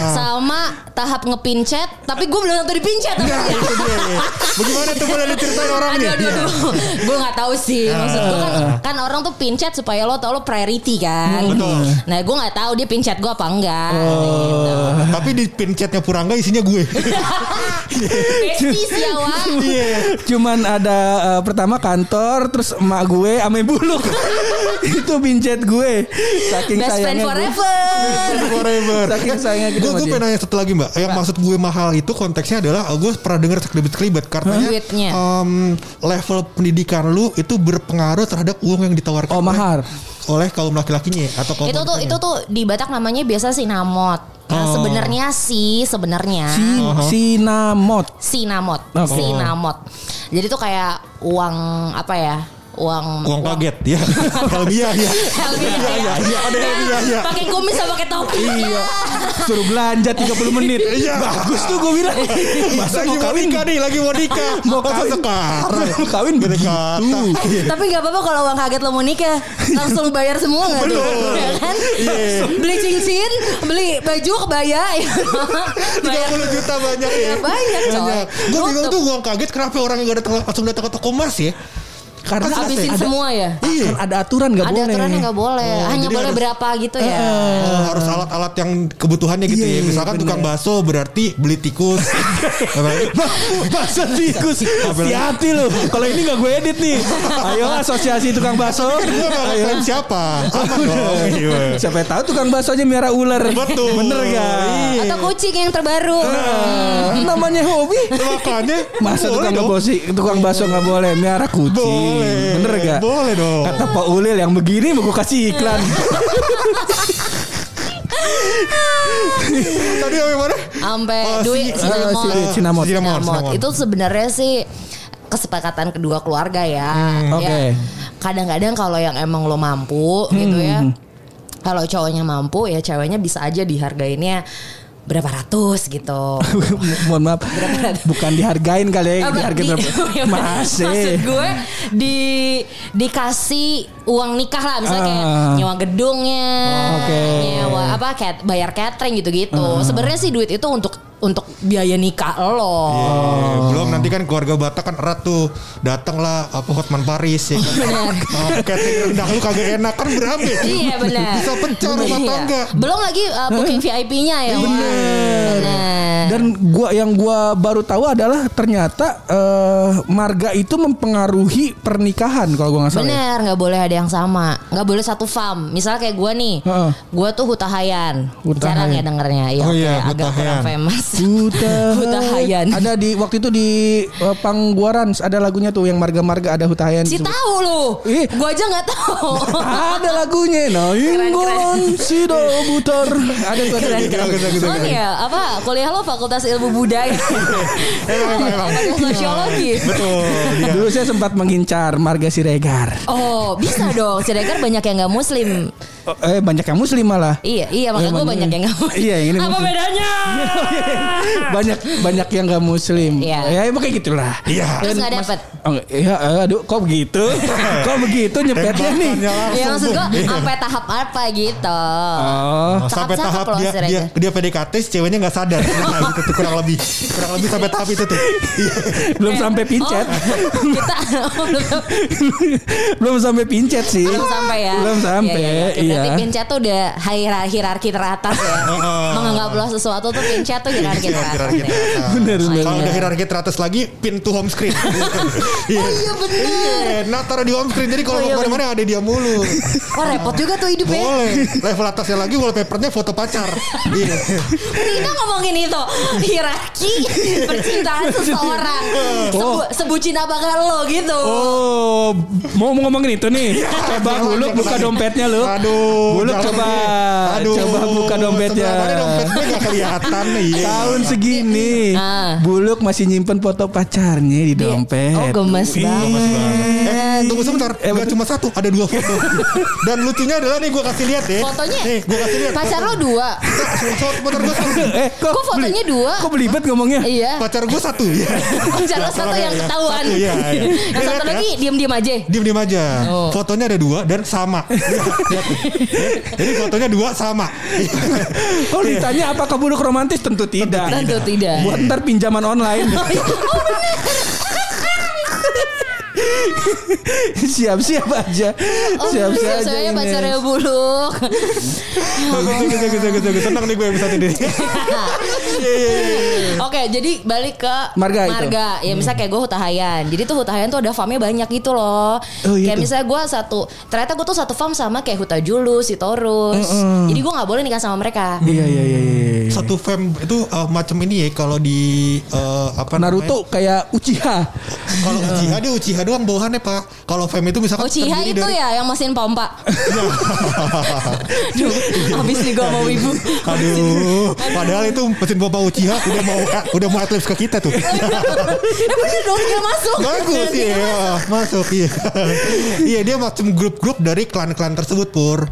Ah. Sama tahap ngepincet, tapi gue belum tentu dipincet. Nah, itu dia. Bagaimana tuh boleh diceritain orang Aduh, nih? aduh, aduh. gue nggak tahu sih. Maksud gue kan, kan orang tuh pincet supaya lo tau lo priority kan. Betul. Nah, gue nggak tahu dia pincet gue apa enggak. Gitu. Tapi di pin chatnya Purangga isinya gue. [laughs] Besties ya, Wak. Iya. Cuman ada eh, pertama kantor, terus emak gue ame buluk. [laughs] itu pincet gue. Saking Best friend sayangnya gue. forever. Forever. Saking sayangnya kita Gue gue pengen nanya satu lagi mbak. Yang maksud gue mahal itu konteksnya adalah gue pernah dengar sekelibet-kelibet karena Duitnya. level pendidikan lu itu berpengaruh terhadap uang yang ditawarkan Oh, oleh- mahar. Oleh kaum laki-lakinya atau kaum itu tuh itu tuh di Batak namanya biasa sinamot. Nah, Oh. sebenarnya sih sebenarnya Si, sinamot. sinamot, Oke. sinamot. Jadi tuh kayak uang apa ya? Uang uang kaget ya. Helmia ya. Helmia, Iya, iya, iya, ada Helmia ya. Pakai kumis sama pakai topi. Iya. Suruh belanja 30 menit. Iya. Bagus tuh gue bilang. Masa lagi mau kawin nikah nih, lagi [laughs] mau nikah. Mau kawin. sekarang. Mau kawin begitu. Tapi nggak apa-apa kalau uang kaget lo mau nikah langsung bayar semua nggak tuh? Ya kan? Iya. Beli cincin, beli baju kebaya, ya. [laughs] bayar 30 juta banyak ya. Banyak, coy. Gue bingung tuh uang kaget kenapa orang yang gak datang langsung datang ke toko emas ya. Karena habisin ada- semua ya. Iya. Kan ada aturan nggak Ada boleh. aturannya nggak boleh, Oh, hanya boleh harus- berapa gitu ya. Oh, harus alat-alat yang kebutuhannya gitu Iya, ya. Misalkan bener. tukang bakso berarti beli tikus. [laughs] Bakso tikus Hati-hati lu Kalau ini gak gue edit nih Ayo asosiasi tukang bakso Gue gak Ayo siapa. Iya. Siapa tahu tukang baksonya miara ular Betul. Bener gak Iya. Atau kucing yang terbaru. Nah, Namanya hobi Makanya Masa tukang bosi Tukang bakso gak boleh Miara kucing Boleh. Bener gak Boleh dong. Kata Pak Ulil yang begini mau gue kasih iklan [laughs] Tadi apa mana? Sampai Oh, duit si- sinamot. si- Sinamot Sinamot. Sinamot. Itu sebenarnya sih kesepakatan kedua keluarga ya. Hmm, oke. Ya, Kadang-kadang kalau yang emang lo mampu gitu ya. Hmm. Kalau cowoknya mampu ya ceweknya bisa aja dihargainnya berapa ratus gitu. [laughs] Mohon maaf. Bukan dihargain kali ya Dihargain di- berapa? [laughs] Maksud Masih gue di dikasih uang nikah lah misalnya kayak Ah. nyewa gedungnya, Oke. nyewa apa cat, bayar catering gitu-gitu. Sebenarnya sih duit itu untuk untuk biaya nikah lo. Eh, belum nanti kan keluarga Batak kan erat tuh. Datanglah apa Hotman Paris ya. kan. [laughs] Benar. Oh, catering rendang lu kagak enak kan berapa? ya? Iya benar. Bisa pecah rumah Iya. tangga. Belum lagi uh, booking VIP-nya ya. Benar. Dan gua yang gua baru tahu adalah ternyata eh, marga itu mempengaruhi pernikahan kalau gua nggak salah. ya. Bener, nggak boleh ada yang sama, nggak boleh satu fam. Misalnya kayak gue nih, Heeh. gue tuh Hutahayan, Hutahayan. jarang ya dengernya, ya Oh iya, agak kurang Hutahayan. famous. [laughs] Hutahayan. Hutahayan. Ada di waktu itu di eh, Pangguaran ada lagunya tuh yang marga-marga ada Hutahayan. Si tahu lu, Ih. gue aja nggak tahu. [laughs] ada [laughs] lagunya Nainggolan Sido Butar Ada tuh ada Keren, gitu. keren. Oh iya, apa kuliah lo Fakultas Ilmu Budaya. Fakultas Sosiologi. Betul. iya. Dulu saya sempat mengincar marga Siregar Oh bisa dong, Siregar banyak yang nggak Muslim. Eh banyak yang muslim malah Iya, iya makanya gue banyak iya. yang nggak Muslim. [laughs] Iya, yang ini Apa Muslim. bedanya? [laughs] banyak banyak yang gak muslim Iya. ya emang kayak gitulah Iya. Terus mas- dapet? oh, iya aduh kok begitu [laughs] kok begitu nyepetnya nih Ya maksud gue sampai tahap apa gitu. oh Oh, sampai tahap dia, dia dia PDKT ceweknya nggak sadar nah, gitu tuh kurang lebih kurang lebih sampai tahap itu tuh Iya. belum sampai pincet Oh, kita oh, belum, belum sampai pincet sih belum sampai ya. belum sampai Iya, iya, iya. Pincet tuh udah hierarki, teratas ya. [laughs] Menganggap lo sesuatu tuh pincet tuh hierarki teratas. ya. teratas. Bener, bener. Kalau udah hierarki teratas lagi pintu home screen. [laughs] Iya. Oh iya bener. Nah taruh di home screen jadi kalau Oh, mau ke mana-mana ada dia mulu. Wah repot juga tuh hidupnya. Boleh. Level atasnya lagi wallpapernya foto pacar. Iya. Kita ngomongin itu hierarki percintaan [laughs] seseorang. Sebu, sebucin apakah lo gitu. Oh, mau mau ngomongin itu nih. Coba jangan buka dompetnya lu. Aduh. Buluk coba. deh. Aduh. Coba buka dompetnya. Sebelah mana dompet gue gak kelihatan nih. [laughs] Iya. Tahun segini, Ah. Buluk masih nyimpen foto pacarnya di dompet. Oh gemes banget. Eh, tunggu sebentar. Eh, Gak cuma satu, ada dua foto. [laughs] Dan lucunya adalah nih gue kasih lihat ya. Fotonya Nih, gue kasih lihat. pacar lo dua. Pacar gue satu. Eh, kok, Kok fotonya dua? Kok belibet ngomongnya? Iya. Pacar gue satu. ya. Pacar lo satu yang Iya, ketahuan. Satu, iya, iya. Yang satu ya. lagi diem-diem aja. Diam-diam aja. Oh. Fotonya ada dua dan sama. Lihat, lihat. Jadi fotonya dua sama. Kalau ditanya apakah Buluk romantis? Tentu tidak. Tentu tidak. Buat ntar pinjaman online. [laughs] Siap-siap aja. Oh, Siap-siap aja. saya pacarnya [laughs] buluk. Bagus, bagus, bagus, bagus. Tenang nih gue episode ini. [laughs] Iya, iya, iya. Oke, jadi balik ke Marga itu. Ya misalnya kayak gue Hutahayan. Jadi tuh Hutahayan tuh ada farmnya banyak gitu loh. Oh, iya kayak tuh. misalnya gue satu, ternyata gue tuh satu farm sama kayak Huta Julus, Sitorus. Jadi gue nggak boleh nikah sama mereka. Iya iya iya. iya. Satu fam itu uh, macam ini ya kalau di uh, apa Naruto kayak Uchiha. Kalau Uchiha dia Uchiha doang bawahannya Pak. Kalau fam itu misalkan Uchiha terdiri itu dari- ya yang mesin pompa. [laughs] Duh, Habis nih gue mau ibu. Aduh, padahal itu mesin pompa Uchiha udah mau udah mau adlibs ke kita tuh. [laughs] Eh bener dong dia masuk. Bagus iya, masuk iya. iya dia macam grup-grup dari klan-klan tersebut pur.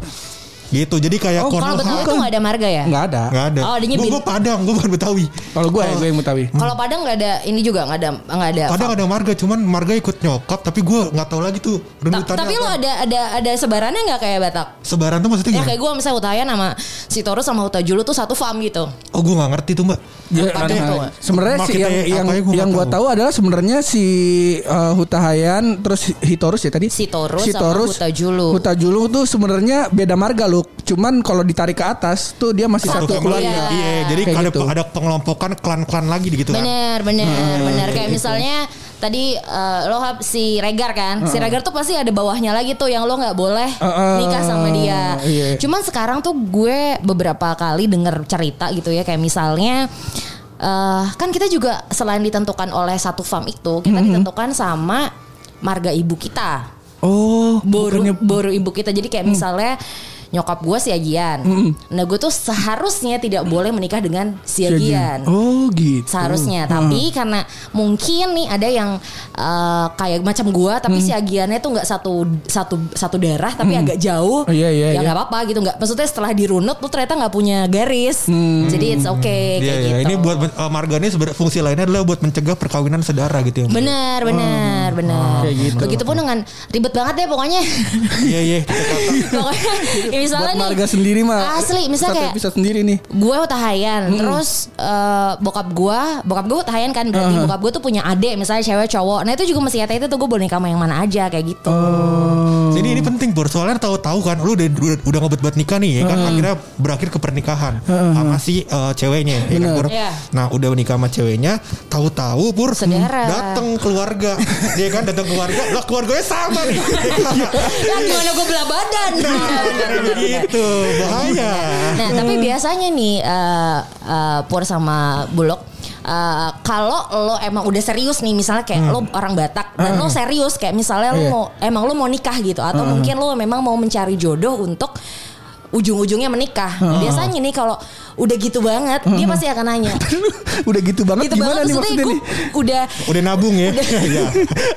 Gitu, jadi kayak Oh, Kalau Betawi tuh nggak ada marga ya? Nggak ada. Nggak ada. Oh, adanya gue gue Padang, gue bukan Betawi. Kalau gue gue yang Mutawi. Kalau Padang nggak ada ini juga nggak ada nggak ada. Padang ada marga, cuman marga ikut nyokap, tapi gue nggak tahu lagi tuh Ta- tapi lo ada ada ada sebarannya nggak kayak Batak? sebaran tuh maksudnya Ya kayak gue misalnya Hutahayan sama si Torus sama Huta Julu tuh satu farm gitu. Oh gue nggak ngerti tuh mbak. Ya, nah, itu? sebenarnya sih yang yang, ya, gua yang nggak gua tahu. adalah sebenarnya si uh, Hutahayan terus Hitorus ya tadi. Sitorus sama Hutajulu. Hutajulu tuh sebenarnya beda marga Cuman kalau ditarik ke atas tuh dia masih Satu satu, keluarga. Iya. Iya, jadi Kayak ada gitu. ada pengelompokan klan-klan lagi gitu kan. Bener bener Hmm, bener kayak gitu. misalnya tadi eh, lo hap si Regar kan, si Regar tuh pasti ada bawahnya lagi tuh yang lo nggak boleh Heeh, nikah sama dia. iya. Cuman sekarang tuh gue beberapa kali denger cerita gitu ya kayak misalnya eh kan kita juga selain ditentukan oleh satu farm itu kita Mm-hmm. ditentukan sama marga ibu kita. Oh, boru bukannya boru ibu kita jadi kayak misalnya nyokap gue si Agian. Nah gue tuh seharusnya tidak boleh menikah dengan si Agian. Oh, gitu. Seharusnya, tapi karena mungkin nih ada yang eh, kayak macam gua, tapi si agiannya tuh nggak satu satu satu darah, tapi agak jauh. Oh, iya, iya, ya iya. nggak apa-apa gitu, nggak. Maksudnya setelah dirunut tuh ternyata nggak punya garis, jadi it's okay Iya, kayak iya. gitu. Ini buat uh, marga ini sebenarnya fungsi lainnya adalah buat mencegah perkawinan saudara gitu ya. Mbak. Benar, benar, benar. kayak gitu. Begitupun dengan ribet banget deh pokoknya. Iya, iya. [laughs] pokoknya misalnya Buat nih marga sendiri mah. asli misalnya kayak episode sendiri nih. gue utahayan terus eh, bokap gue bokap gue utahayan kan berarti Uh-huh. bokap gue tuh punya adik misalnya cewek cowok nah itu juga masih kata itu tuh gue boleh nikah sama yang mana aja kayak gitu Oh. Jadi ini penting Bor Soalnya tahu-tahu kan Lu udah, udah, udah ngebet buat nikah nih ya kan Akhirnya berakhir ke pernikahan Sama si eh, ceweknya ya kan. Bor? Iya. Nah udah nikah sama ceweknya Tahu-tahu Pur Saudara. Dateng keluarga Dia kan datang keluarga Lah keluarganya sama nih [laughs] ya gimana gue belah badan Kayak begitu Bahaya. Nah, tapi biasanya nih eh eh, Pur sama Bulog eh, kalau lo emang udah serius nih misalnya kayak lo orang Batak dan lo serius kayak misalnya lo Iya. mau emang lo mau nikah gitu atau mungkin lo memang mau mencari jodoh untuk ujung-ujungnya menikah. Biasanya nih kalau udah gitu banget dia pasti akan nanya. [laughs] udah gitu banget gitu gimana banget nih maksudnya nih? udah Udah nabung ya? [laughs] Iya.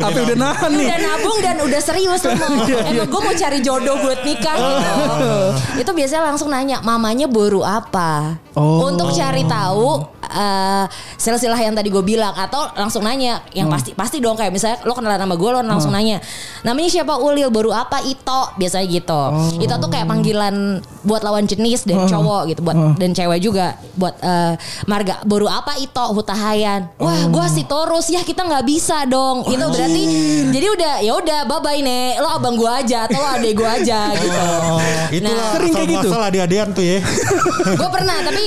Apa udah nahan nih? udah nabung. Dan udah serius lo mau emang gue mau cari jodoh buat nikah gitu. Itu biasanya langsung nanya mamanya baru apa? Oh. untuk cari tahu eh, silsilah yang tadi gue bilang atau langsung nanya yang pasti pasti dong kayak misalnya lo kenalan nama gue lo langsung nanya namanya siapa Ulil? Baru apa? Ito biasanya gitu. Ito tuh kayak panggilan buat lawan jenis dan cowok gitu buat dan cewek juga buat eh, marga baru apa Ito? Hutahayan. Wah gue si Torus ya kita nggak bisa dong. Itu berarti jadi udah ya udah bye bye nek. Lo abang gue aja atau lo adek gue aja [laughs] gitu. Oh, itulah Sering kayak gitu. Masalah adik-adian tuh ya. [laughs] Gue pernah tapi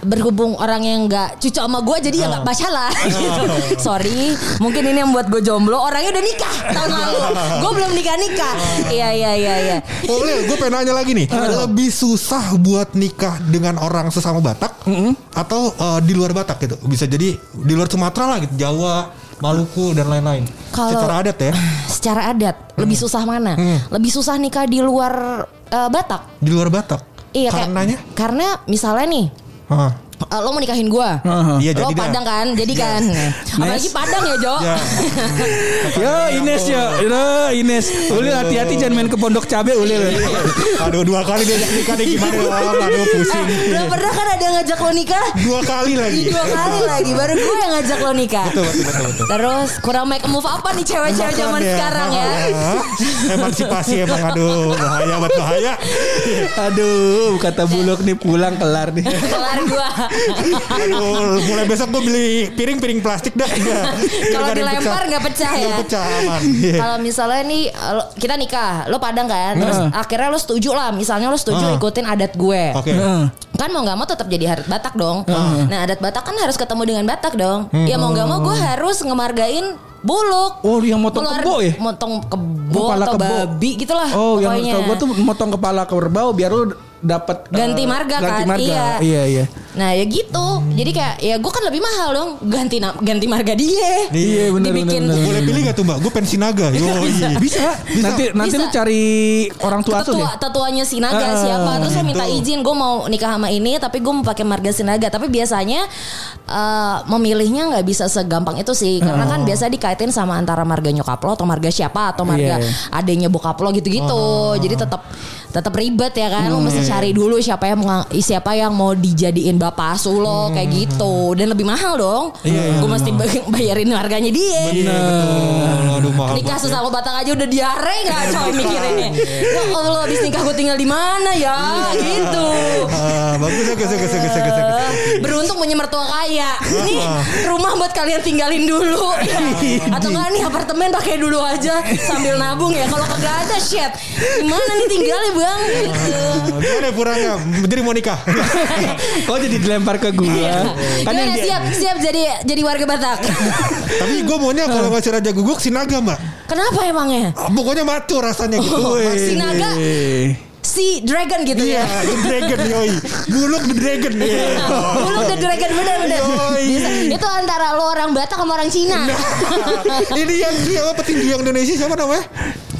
berhubung orang yang nggak cocok sama gue jadi ya nggak masalah [laughs] gitu. sorry mungkin ini yang buat gue jomblo. Orangnya udah nikah tahun lalu. [laughs] Gue belum nikah nikah. Iya iya iya iya. Oh gue pengen nanya lagi nih. Lebih susah buat nikah dengan orang sesama Batak Atau eh, di luar Batak gitu? Bisa jadi di luar Sumatera lah gitu Jawa, Maluku dan lain-lain. Kalau- Secara adat ya? [sighs] secara adat lebih susah mana? Lebih susah nikah di luar eh, Batak? Di luar Batak? Iya kayak- Karenanya karena misalnya nih Hah. Eh, lo mau nikahin gue Iya lo jadi dah. Padang kan jadi kan apalagi Padang ya Jo Ya. [laughs] Ya Ines ya, ya Ines. Ulil hati-hati jangan main ke pondok cabe Ulil. Aduh dua kali dia nikah nih gimana Bang? Aduh pusing Belum pernah kan ada yang ngajak lo nikah Dua kali lagi dua kali lagi baru gue yang ngajak lo nikah Betul betul betul, betul. Terus kurang make a move apa nih cewek-cewek zaman sekarang ya? [laughs] Emansipasi emang aduh bahaya buat bahaya. Aduh, kata bulog nih pulang kelar nih. Kelar gua. Aduh, mulai besok gue beli piring-piring plastik dah. Kalau dilempar nggak pecah ya. Pecah aman. Iya. Kalau misalnya nih lo- kita nikah, lo padang kan, terus akhirnya lo setuju lah, misalnya lo setuju Ah. ikutin adat gue. Oke. Kan mau nggak mau tetap jadi adat Batak dong. Nah adat Batak kan harus ketemu dengan Batak dong. Hmm. Ya mau nggak mau gue harus ngemargain buluk. Oh, yang motong Keluar- kebo ya? Motong kebo Kepala atau kebo. babi gitulah. Oh, yang pokoknya. tau gue tuh motong kepala kerbau biar lu dapat Ganti eh, marga ganti kan? marga. Iya. Iya, iya. Nah ya gitu. Jadi kayak ya gue kan lebih mahal dong ganti ganti marga dia. Iya, benar, Dibikin benar, benar. Boleh pilih gak tuh mbak? Gue pensi naga. [laughs] Yo, Bisa. Nanti nanti Bisa. lu cari orang tua asuh tetua tetuanya Sinaga Ah, siapa terus lo minta gitu. izin gue mau nikah sama ini tapi gue mau pakai marga Sinaga tapi biasanya eh, memilihnya nggak bisa segampang itu sih karena kan biasa dikaitin sama antara marga nyokap lo atau marga siapa atau marga Iya. adanya bokap lo gitu-gitu jadi tetap tetap ribet ya kan lo mesti cari dulu siapa yang siapa yang mau dijadiin bapak asuh lo kayak gitu. Dan lebih mahal dong. Gue mesti bay- [laughs] bayarin harganya dia. Iya. Aduh mahal. Nikah sesama Batak aja udah diare gak [laughs] coy mikirinnya Ya Allah abis nikah gue tinggal di mana ya? Gitu. Ah, bagus bagus bagus bagus bagus. Eh, Beruntung punya mertua kaya. Ini rumah buat kalian tinggalin dulu. Ya. Atau enggak nih apartemen pakai dulu aja Sambil nabung ya. Kalau kagak ada shit. Gimana nih tinggalnya bang? Gitu. Ah, Gimana puranya? Jadi mau nikah? Oh, jadi dilempar ke gua. kan yang dia- siap siap jadi jadi warga Batak Tapi gue maunya kalau ngasih raja guguk sinaga mbak. Kenapa emangnya Pokoknya maco rasanya gitu. Oh, Wih. Sinaga. Si dragon gitu Iya, ya the dragon yoi. Buluk the dragon. Iya. Dulu the dragon. Bisa- Itu antara lo orang Batak sama orang Cina Ini yang siapa petinju yang Indonesia siapa namanya?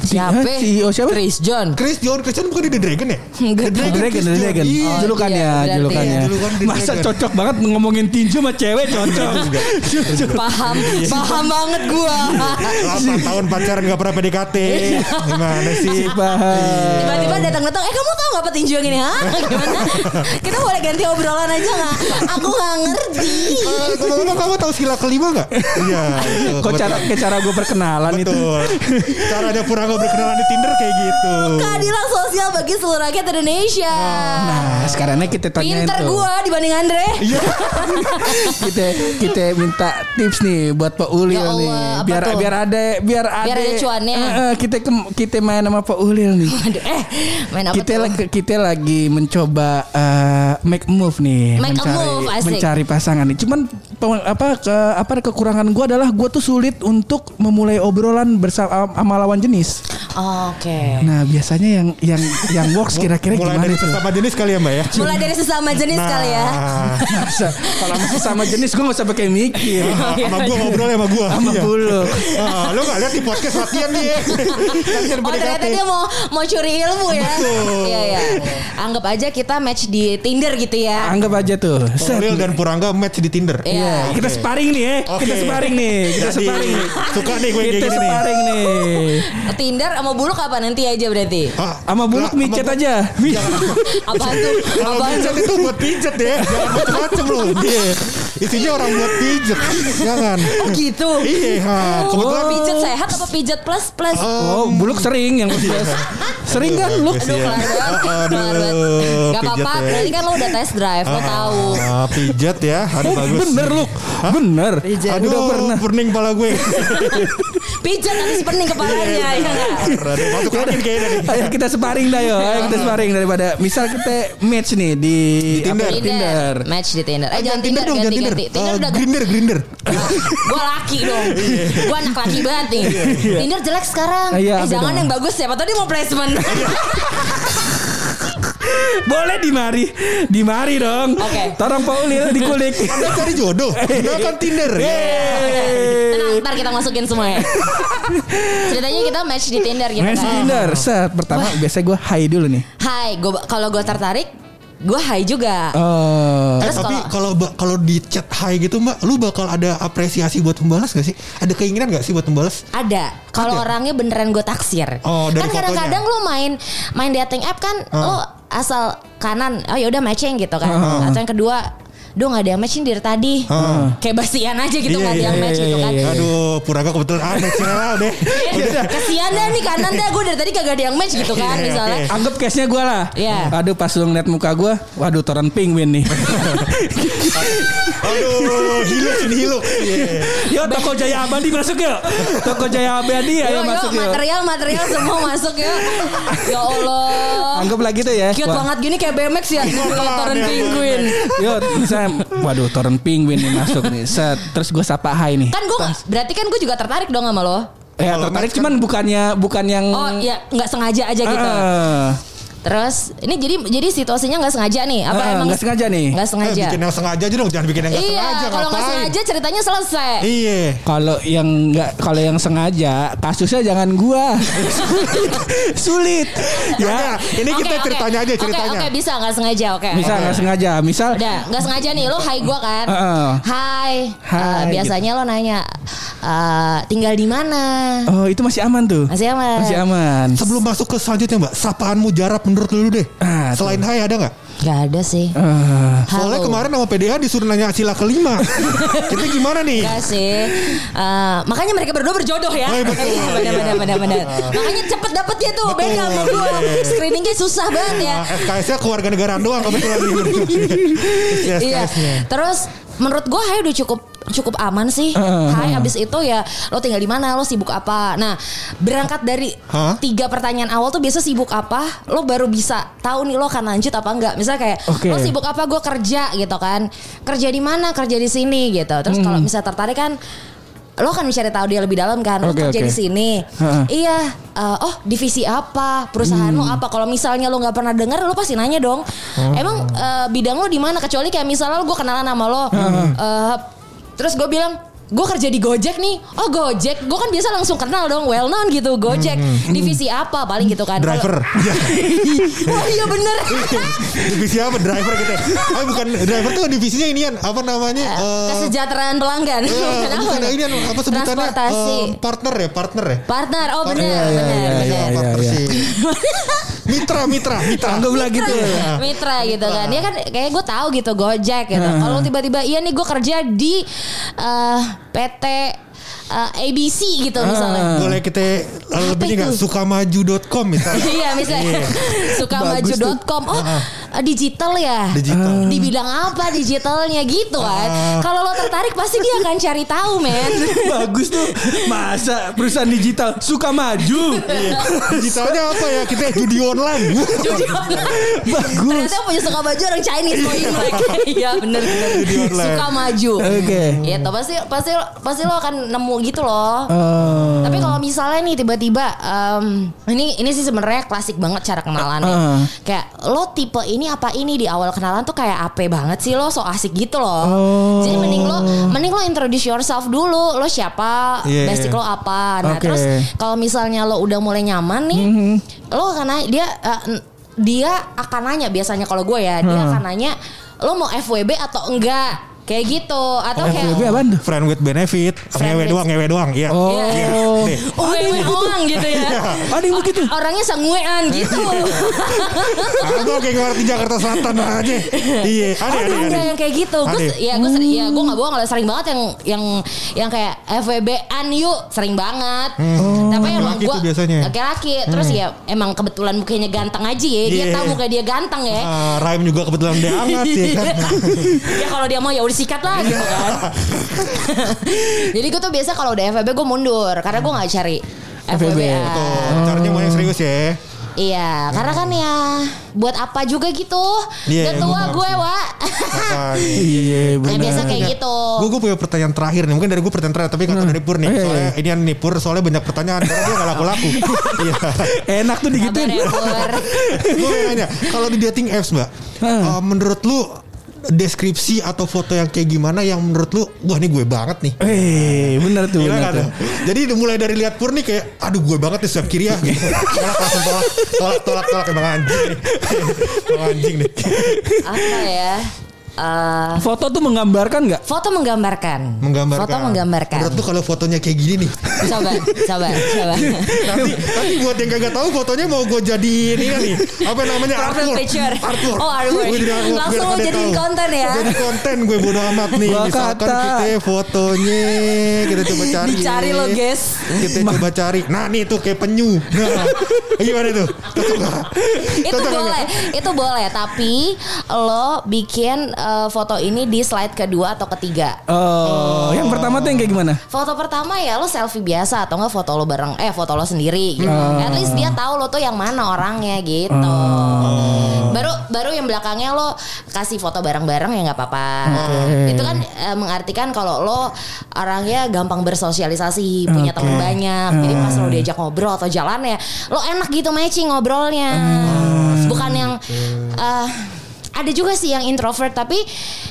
Siapa? Hah, CEO siapa? Chris John. Chris John Chris John bukan di The Dragon ya? [laughs] Enggak The Dragon, Chris The. Dragon. Iya. Oh, julukannya, iya, julukannya. ya. Julukan The Masa Dragon. cocok banget ngomongin tinju sama cewek cocok. Cocok. [laughs] Paham, paham banget gua. 8 tahun pacaran gak pernah PDKT Gimana sih? Paham. Tiba-tiba datang-datang, eh kamu tahu nggak petinju yang ini? Hah? Gimana? [laughs] Kita boleh ganti obrolan aja nggak? Aku nggak ngerti. Eh, Ngomong-ngomong kamu tahu sila kelima gak? Iya Kok cara cara gue perkenalan itu. Betul Caranya pura nggak berkenalan di Tinder kayak gitu. Keadilan sosial bagi seluruh rakyat Indonesia. Nah, sekarang kita tanyain Pinter tuh. gua dibanding Andre. Iya. [laughs] kita kita minta tips nih buat Pak Ulil Ya Allah, nih. Biar tuh? biar ada biar, Biar ada cuannya. Eh, kita ke- kita main sama Pak Ulil nih. Aduh, eh, main apa kita tuh? lagi kita lagi mencoba eh, make a move nih, Make a mencari move, asik. mencari pasangan nih. Cuman apa ke apa kekurangan gua adalah gua tuh sulit untuk memulai obrolan bersama sama lawan jenis. Oke. Nah, biasanya yang yang yang works kira-kira Mulai gimana dari tuh? sesama jenis kali ya mbak ya. Mulai dari sesama jenis kali ya. Nah, kalau masih sama jenis gue gak usah pakai mikir. sama gue ngobrol ya sama gue. Sama bulu. Ah, lo gak lihat di podcast latihan nih [laughs] Oh ternyata dia mau mau curi ilmu ya. Betul. Iya iya. Anggap aja kita match di Tinder gitu ya. Anggap aja tuh. Polil dan Purangga match di Tinder. Iya. Iya, kita Oke. sparring nih ya. Kita Oke. sparring nih. Kita Jadi, sparring suka nih gue Kita gini nih. sparring nih. Tinder sama buluk apa nanti aja berarti? Ah, Sama buluk micet aja. [laughs] Apaan tuh? Kalau pijet tuh? itu buat pijet ya, jangan macem-macem loh. Iya. Isinya orang buat pijet, jangan. Oh gitu. Iya, ha. kebetulan Oh, pijat sehat apa pijat plus plus? Oh, buluk sering yang plus. [laughs] Sering kan lu? Aduh kelar banget. Gak apa-apa. pijat ya. Berarti kan lo udah test drive. Lo tahu. Ah, pijet ya, aduh Oh, bagus. bener lu. Bener. Aduh, Udah pernah. burning pala gue. [laughs] Pijat habis pening kepalanya. ya nggak? Aduh, Masuk angin kayaknya nih. Ayo kita sparring dah yo. Ayo kita sparring daripada misal kita match nih di, Tinder. apa, Tinder. Match di Tinder. Eh jangan Tinder dong, jangan Tinder. Tinder Eh, udah Grinder, Grinder. [laughs] Gue laki dong Gue anak laki banget nih Tinder jelek sekarang Iya, Eh jangan yang bagus Siapa tau dia mau placement [laughs] Boleh di mari. Di mari dong. Oke. Tolong Pak Ulil dikulik. [laughs] Anda cari jodoh, gunakan Tinder. Yeay. Tenang ntar kita masukin semua ya Ceritanya kita match di Tinder gitu Match kan Tinder. Set. Pertama biasanya gue hi dulu nih. Hai gua, Kalau gue tertarik Gue hai juga. Eh, Terus tapi kalau- kalau di chat hi gitu mbak, lu bakal ada apresiasi buat membalas gak sih? Ada keinginan gak sih buat membalas? Ada. Kalau orangnya beneran gue taksir. Oh, dari Kan kadang-kadang lo main Main dating app kan Lo asal kanan Oh yaudah matching gitu kan. Atau yang kedua Duh gak ada yang matching dari tadi Kayak basian aja gitu Iya, gak ada iya, yang match iya, gitu kan iya. Aduh, Puraga kebetulan ah lah deh. Udah, Kesian dah nih kanan dah Gue dari tadi kagak ada yang match gitu kan Iya, Misalnya. Anggap case-nya gue lah. Iya. Aduh pas lu ngeliat muka gue, waduh toren penguin nih. [laughs] Aduh, hilux ini hilux. Iya. Yo toko Jaya Abadi masuk yuk. Toko Jaya Abadi Yuk, ayo yuk, masuk yuk. material-material semua masuk ya Ya Allah Anggap lagi tuh ya. Cute Wah, banget gini kayak BMX ya Toren Iya, penguin Yo waduh toren penguin nih masuk nih. Set, terus gue sapa hai nih. Kan gue Berarti kan gue juga tertarik dong sama lo Ya tertarik kan- cuman bukannya bukan yang Oh ya nggak sengaja aja gitu Eh, Terus ini jadi jadi situasinya nggak sengaja nih apa eh, emang nggak sengaja nih. nggak Eh, sengaja bikin yang sengaja aja dong, jangan bikin yang gak sengaja. iya kalau nggak sengaja ceritanya selesai Iya. Kalau yang nggak kalau yang sengaja kasusnya jangan gua. [laughs] Sulit. Ya, Ya. ini kita oke. ceritanya aja Oke, ceritanya. Oke bisa nggak sengaja oke Misal nggak sengaja, misal Udah nggak sengaja nih lo hai gua kan Heeh. Hai Hai, Eh, Biasanya lo nanya eh, Tinggal di mana Oh itu masih aman tuh. Masih aman Masih aman. Sebelum masuk ke selanjutnya mbak, sapaanmu jarak menurut lu deh. Ah, tuh. Selain hai ada nggak? Gak ada sih Eh, Soalnya Halo. kemarin sama PDA disuruh nanya sila kelima. [laughs] Kita gimana nih? Gak sih Eh, Makanya mereka berdua berjodoh ya Oh, iya, betul. Iya, Benar benar benar benar Makanya cepet dapetnya tuh Betul. Beda sama gue Screeningnya susah banget ya Nah, FKS-nya keluarga negaraan doang kebetulan [laughs] Iya. SKS-nya. Terus menurut gue Hai udah cukup cukup aman sih. Hai habis itu ya lo tinggal di mana, lo sibuk apa. Nah, berangkat dari Hah? tiga pertanyaan awal tuh biasa sibuk apa, lo baru bisa tahu nih lo akan lanjut apa enggak. Misalnya kayak Oke. lo sibuk apa, gue kerja gitu kan. Kerja di mana? Kerja di sini gitu. Terus Hmm. kalau misalnya tertarik kan lo kan mencari tahu dia lebih dalam kan lo Oke, kerja oke. di sini Heeh. iya eh, oh divisi apa perusahaan lo apa kalau misalnya lo nggak pernah dengar lo pasti nanya dong emang eh, bidang lo di mana kecuali kayak misalnya gue kenalan sama lo eh, terus gue bilang gue kerja di Gojek nih. Oh Gojek? Gue kan biasa langsung kenal dong. Well known gitu Gojek. Divisi apa? Paling gitu kan. Driver. [laughs] Ya. wah iya bener. Divisi apa? Driver kita? Ah bukan. Driver tuh divisinya inian apa namanya? Eh, kesejahteraan pelanggan. [laughs] Kenapa? bukan ini apa sebutannya? transportasi. Eh, partner ya, partner ya. partner. Oh bener Iya, iya, [laughs] iya, iya, iya. Mitra, mitra, mitra. Anggaplah gitu ya. Mitra gitu kan. Dia kan kayak gue tahu gitu Gojek gitu. Kalau tiba-tiba iya nih gue kerja di eh, PT eh, ABC gitu misalnya. Boleh kita uh, lebihnya nggak sukamaju.com [laughs] misalnya. Iya misalnya sukamaju.com oh digital ya Digital. di bidang apa digitalnya gitu kan kalau lo tertarik pasti dia akan cari tahu men [laughs] Bagus tuh. Masa perusahaan digital suka maju. Digitalnya apa ya? Kita judi online. [laughs] Bagus. ternyata yang punya suka maju orang Chinese mau [laughs] Imlek iya bener bener Judi online. suka maju Oke. gitu pasti pasti pasti lo akan nemu gitu loh Eh, Tapi kalau misalnya nih tiba-tiba em, ini ini sih sebenarnya klasik banget cara kenalannya. Uh. Kayak lo tipe ini apa ini di awal kenalan tuh kayak apa banget sih lo so asik gitu loh. Oh. Jadi mending lo mending lo introduce yourself dulu. Lo siapa? Iya. Basic lo apa? Nah, Oke. terus kalau misalnya lo udah mulai nyaman nih, lo akan nanya dia eh, n- dia akan nanya biasanya kalau gue ya, dia Hmm. akan nanya lo mau FWB atau enggak? Kayak gitu atau kayak FWB apaan tuh? Friend with benefit. Friend Ngewe with- doang, ngewe doang. Iya. Oh. Iya. Nih. Oh, orang gitu ya. Ada yang begitu. Orangnya sanguean gitu. Aku kayak ngerti Jakarta Selatan aja. Iya, ada ada ada yang kayak gitu. Gue ya gue sering ya gue nggak bohong lah sering banget yang yang yang kayak FWB an yuk sering banget. Tapi emang gue biasanya. laki-laki. Terus ya emang kebetulan mukanya ganteng aja ya. Dia Iya. tahu muka dia ganteng ya. Ah, Rhyme juga kebetulan dia hangat ya kan. [laughs] ya kalau dia mau ya udah sikat lah gitu kan. [laughs] Jadi gue tuh biasa kalau udah FWB gue mundur karena gue nggak cari FWB. FWB. Tuh, caranya mau yang serius ya. Iya, karena kan ya buat apa juga gitu. Iya, Udah tua emang gue. Wak. [laughs] Iya Ya benar. biasa kayak gitu. Gue gue punya pertanyaan terakhir nih. Mungkin dari gue pertanyaan terakhir, tapi kata dari Pur nih. Eh, Soalnya ini yang nih Pur soalnya banyak pertanyaan karena dia gak laku-laku. [laughs] Iya. Enak tuh digituin. ya, gue nanya, kalau di dating apps mbak, eh, menurut lu deskripsi atau foto yang kayak gimana yang menurut lu, wah ini gue banget nih. Eh, benar tuh. Gila benar kan? tuh. Jadi mulai dari lihat Pur nih kayak aduh gue banget nih setiap kiri ya gitu. Tolak langsung tolak tolak tolak tolak emang anjing nih. Emang anjing nih. Apa ya? Eh, Foto tuh menggambarkan nggak? foto menggambarkan. Menggambarkan. Foto menggambarkan. Menurut lu kalau fotonya kayak gini nih. Coba, coba, coba. nanti nanti buat yang kagak tahu fotonya mau gue jadi ini kan nih apa namanya Profile artwork picture. artwork Oh, artwork. Gue jadi artwork, Langsung mau tahu. konten ya? jadi konten gue bodo amat nih Gua misalkan kata. kita fotonya kita coba cari Dicari lo, guys. kita coba cari nah nih tuh kayak penyu nah, [laughs] gimana tuh cocok itu Cocok nggak? boleh, itu boleh. Tapi lo bikin eh, foto ini di slide kedua atau ketiga. Oh, yang pertama tuh yang kayak gimana? Foto pertama ya lo selfie biasa atau enggak foto lo bareng eh foto lo sendiri gitu. Oh. At least dia tahu lo tuh yang mana orangnya gitu. Oh. Baru baru yang belakangnya lo kasih foto bareng-bareng ya nggak apa-apa. Oke. Itu kan eh, mengartikan kalau lo orangnya gampang bersosialisasi, punya Oke. teman banyak. Jadi pas lo diajak ngobrol atau jalan ya, lo enak gitu matching ngobrolnya. Bukan yang eh, ada juga sih yang introvert tapi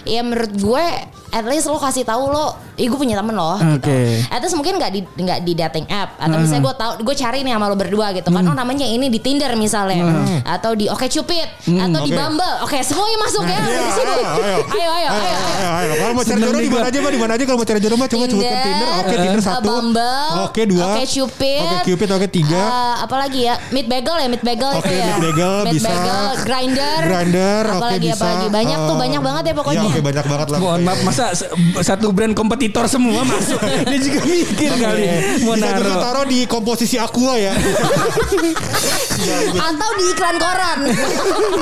ya menurut gue at least lo kasih tahu lo, ih gue punya temen loh. Oke. Gitu. At least mungkin nggak di nggak di dating app atau misalnya gue tahu gue cari nih sama lo berdua gitu kan. Oh namanya ini di Tinder misalnya atau di Oke Cupid atau di Oke. Bumble. Oke semuanya masuk ya. Iya, di sini. ayo, ayo. Ayo ayo ayo. ayo. ayo, ayo. Kalau mau cari jodoh di mana aja? Di mana aja kalau mau cari jodoh, Mbak? Coba sebutkan Tinder. Oke, Tinder uh, satu. Bumble, Oke, dua. Oke Cupid, Oke, Cupid. Oke, tiga. Uh, apa lagi ya? Meet Bagel ya, Meet Bagel Oke, itu ya. Meet Bagel bisa. Bagel, Grinder, Grindr, apa oke, lagi apa bisa. lagi? Banyak tuh, Eh, banyak banget ya pokoknya. Ya, oke, banyak banget lah. Mohon maaf masa satu brand kompetitor semua masuk. [laughs] Dia juga mikir kali mau naruh. taruh di komposisi Aqua ya. [laughs] atau di iklan koran.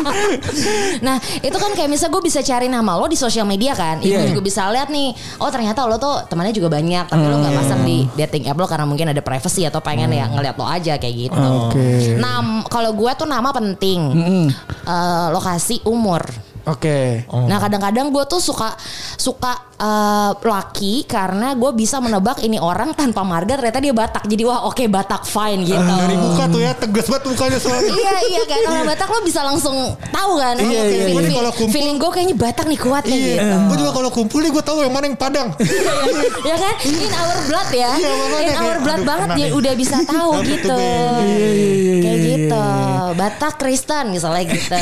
[laughs] nah itu kan kayak misalnya gue bisa cari nama lo di sosial media kan. Ibu Iya. juga bisa lihat nih. Oh ternyata lo tuh temannya juga banyak. Tapi lo Hmm. nggak pasang di dating app lo karena mungkin ada privacy atau pengen ya ngeliat lo aja kayak gitu. Oke. Nah kalau gue tuh nama penting. Eh, lokasi umur. Oke. Nah kadang-kadang gue tuh suka suka eh, laki karena gue bisa menebak ini orang tanpa marga ternyata dia Batak jadi wah oke Batak fine gitu. Dari muka tuh ya tegas banget mukanya soalnya. [laughs] iya iya kan orang Batak lo bisa langsung tahu kan. Iya, Oh, iya, feeling, iya. feeling- Kalau kumpul- feeling gue kayaknya Batak nih kuat nih Iya, gitu. gue juga kalau kumpul nih gue tahu yang mana yang Padang. [laughs] ya kan in our blood ya. Iya, in our kayak, blood aduh, banget dia udah bisa [laughs] tahu gitu. Iya, iya, iya, Kayak iya, gitu. iya. Batak Kristen misalnya gitu.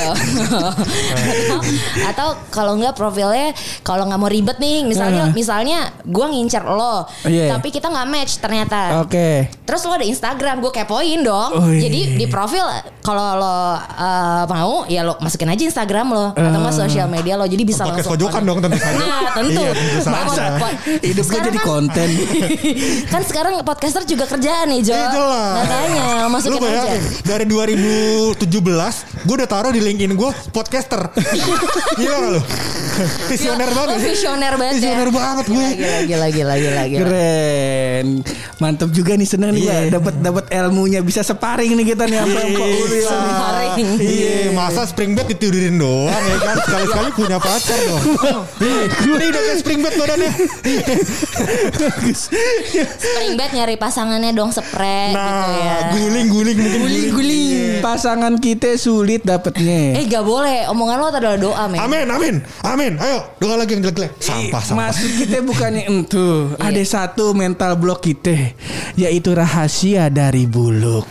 [laughs] Atau kalau enggak profilnya kalau nggak mau ribet nih, misalnya Nah. misalnya gue ngincer lo, Iya. tapi kita nggak match ternyata. Oke. Terus lo ada Instagram, gue kepoin dong. Oh, iya. Jadi di profil kalau lo uh, mau ya lo masukin aja Instagram lo atau nggak sosial media lo. Jadi bisa Podcast langsung pojokan dong tentu saja. Nah tentu. Iya. Masa Hidup gue jadi konten. [laughs] kan sekarang podcaster juga kerjaan nih Jo. Eh, jelas. Lu masukin aja. dari 2017 gue udah taruh di LinkedIn gue podcaster. [laughs] Gila gak lu? Visioner banget. ya? visioner banget ya. Visioner banget gue. Gila gila gila gila gila. Keren. Mantap juga nih seneng nih Iya. gua dapat dapat ilmunya bisa separing nih kita nih Iya. Pak Ulil nih. Separing. Iya, masa spring bed ditidurin doang ya kan? Sekali-sekali punya pacar dong. Iya, Ini udah kayak spring bed badannya. Spring bed nyari pasangannya dong spray gitu ya. Nah, guling-guling mungkin Guling-guling. Pasangan kita sulit dapetnya. Eh gak boleh, omongan lo adalah doa men. Amin, amin, amin. Ayo, doa lagi yang jelek-jelek. Sampah, sampah. Maksud kita bukannya [laughs] entu. Iya. Ada satu mental block kita yaitu rahasia dari buluk.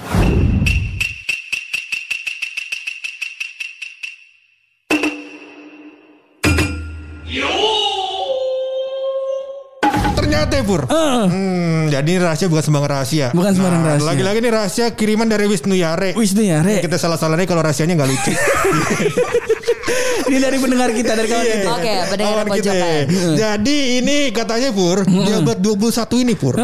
Ternyata ya, Pur. Hmm, jadi ini rahasia bukan sembarang rahasia. Bukan sembarang Nah, rahasia. Lagi-lagi ini rahasia kiriman dari Wisnu Yare. Wisnu ya, Re. Kita salah-salahin kalau rahasianya nggak lucu. [laughs] Ini dari pendengar kita dari kawan kita. Oke, pendengar Kawan kita. pojokan. Jadi ini katanya Pur, di abad 21 ini Pur,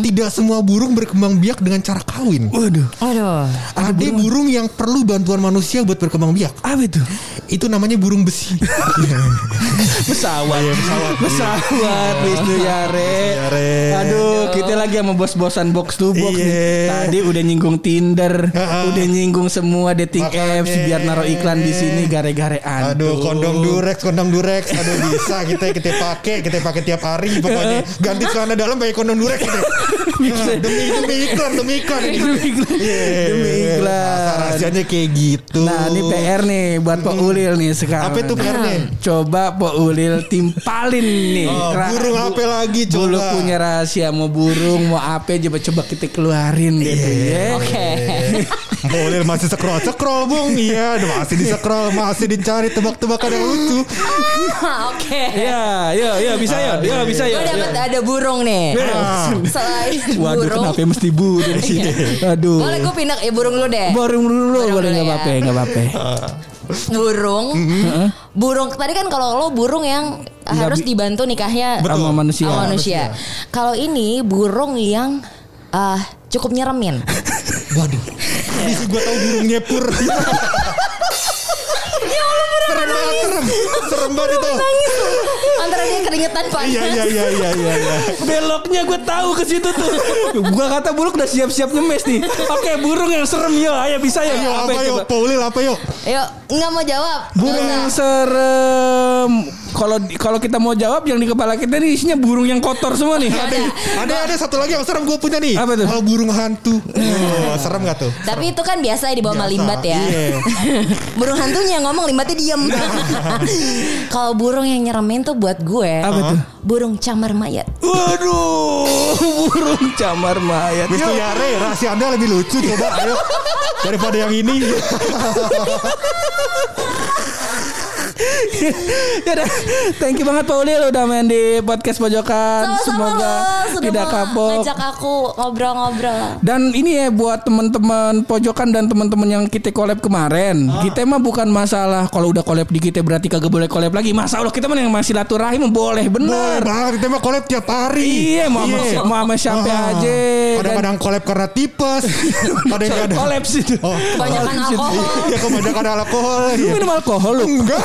tidak semua burung berkembang biak dengan cara kawin. Waduh, Aduh. Ada burung yang perlu bantuan manusia buat berkembang biak. apa itu? Itu namanya burung besi. [laughs] Pesawat. pesawat. Pesawat Wisnu Yare. Yare. Aduh, kita lagi sama bos-bosan box to box Iya. nih. Tadi udah nyinggung Tinder, udah nyinggung semua dating apps biar naruh iklan di sini gare-garean. Aduh, kondom durex, kondom durex. Aduh, bisa kita kita pakai, kita pakai tiap hari pokoknya. Ganti celana dalam pakai kondom durex gitu. Nah, demi demi iklan, demi iklan. ini. Demi iklan. Iya. Demi iklan. Masa rahasianya kayak gitu. Nah, ini PR nih buat Pak Ulil nih sekarang. Apa itu PR-nya? Coba Pak Ulil timpalin nih. Oh, burung apa lagi coba? Buluk punya rahasia mau burung mau apa coba coba kita keluarin deh tuh, ya. Oke. [laughs] Boleh masih scroll scroll bung iya masih di scroll masih dicari tebak-tebakan yang lucu [laughs] Oke. Ya, ya, ya bisa ya, ya bisa ya. Gue dapat ada burung nih. Ah. [laughs] Selain [laughs] Waduh, burung. kenapa mesti burung sih? Aduh. Boleh gue pindah ya burung lu deh. Burung dulu, boleh nggak ya. apa-apa, nggak apa-apa. burung. Burung tadi kan kalau lo burung yang harus bi- dibantu nikahnya Sama manusia. sama manusia. Kalau ini burung yang ah, cukup nyeremin. waduh bisa gue tahu burung nyepur [laughs] serem banget serem serem banget itu Antara dia keringetan iya iya iya iya iya iya. Beloknya gue tahu ke situ tuh. Gua kata burung udah siap-siap ngemes nih. Oke, burung yang serem yo, ayo bisa ya. Ayo, apa coba? yuk Paulil apa yuk Yuk, nggak mau jawab. Burung serem. Kalau kalau kita mau jawab yang di kepala kita nih isinya burung yang kotor semua nih. Ada. ada ada satu lagi yang serem gue punya nih Apa tuh? Oh, burung hantu oh, serem gak tuh Tapi itu kan biasa di bawah sama limbat ya. iya. [laughs] burung hantunya ngomong limbatnya diem. [laughs] Kalau burung yang nyeremin tuh buat gue. Apa tuh? Burung camar mayat. Waduh, [laughs] burung camar mayat. Yuk. Yare rahasia anda lebih lucu coba ayo daripada yang ini [laughs] thank you banget Pak Ulil udah main di podcast pojokan. Sama-sama Semoga lo sudah tidak kapok. ngajak aku ngobrol-ngobrol. Dan ini ya buat teman-teman pojokan dan teman-teman yang kita collab kemarin. Kita mah bukan masalah kalau udah collab di kita berarti kagak boleh collab lagi. Masa Allah kita mah yang masih laturahim boleh boleh bener. banget kita mah collab tiap hari Iya, mau sama si- mau sama siapa Ah. aja. kadang-kadang collab karena tipes ada yang ada Collab sih. Oh, Kebanyakan alkohol. Iya kebanyakan alkohol. Lu Iya. minum alkohol lu. Enggak.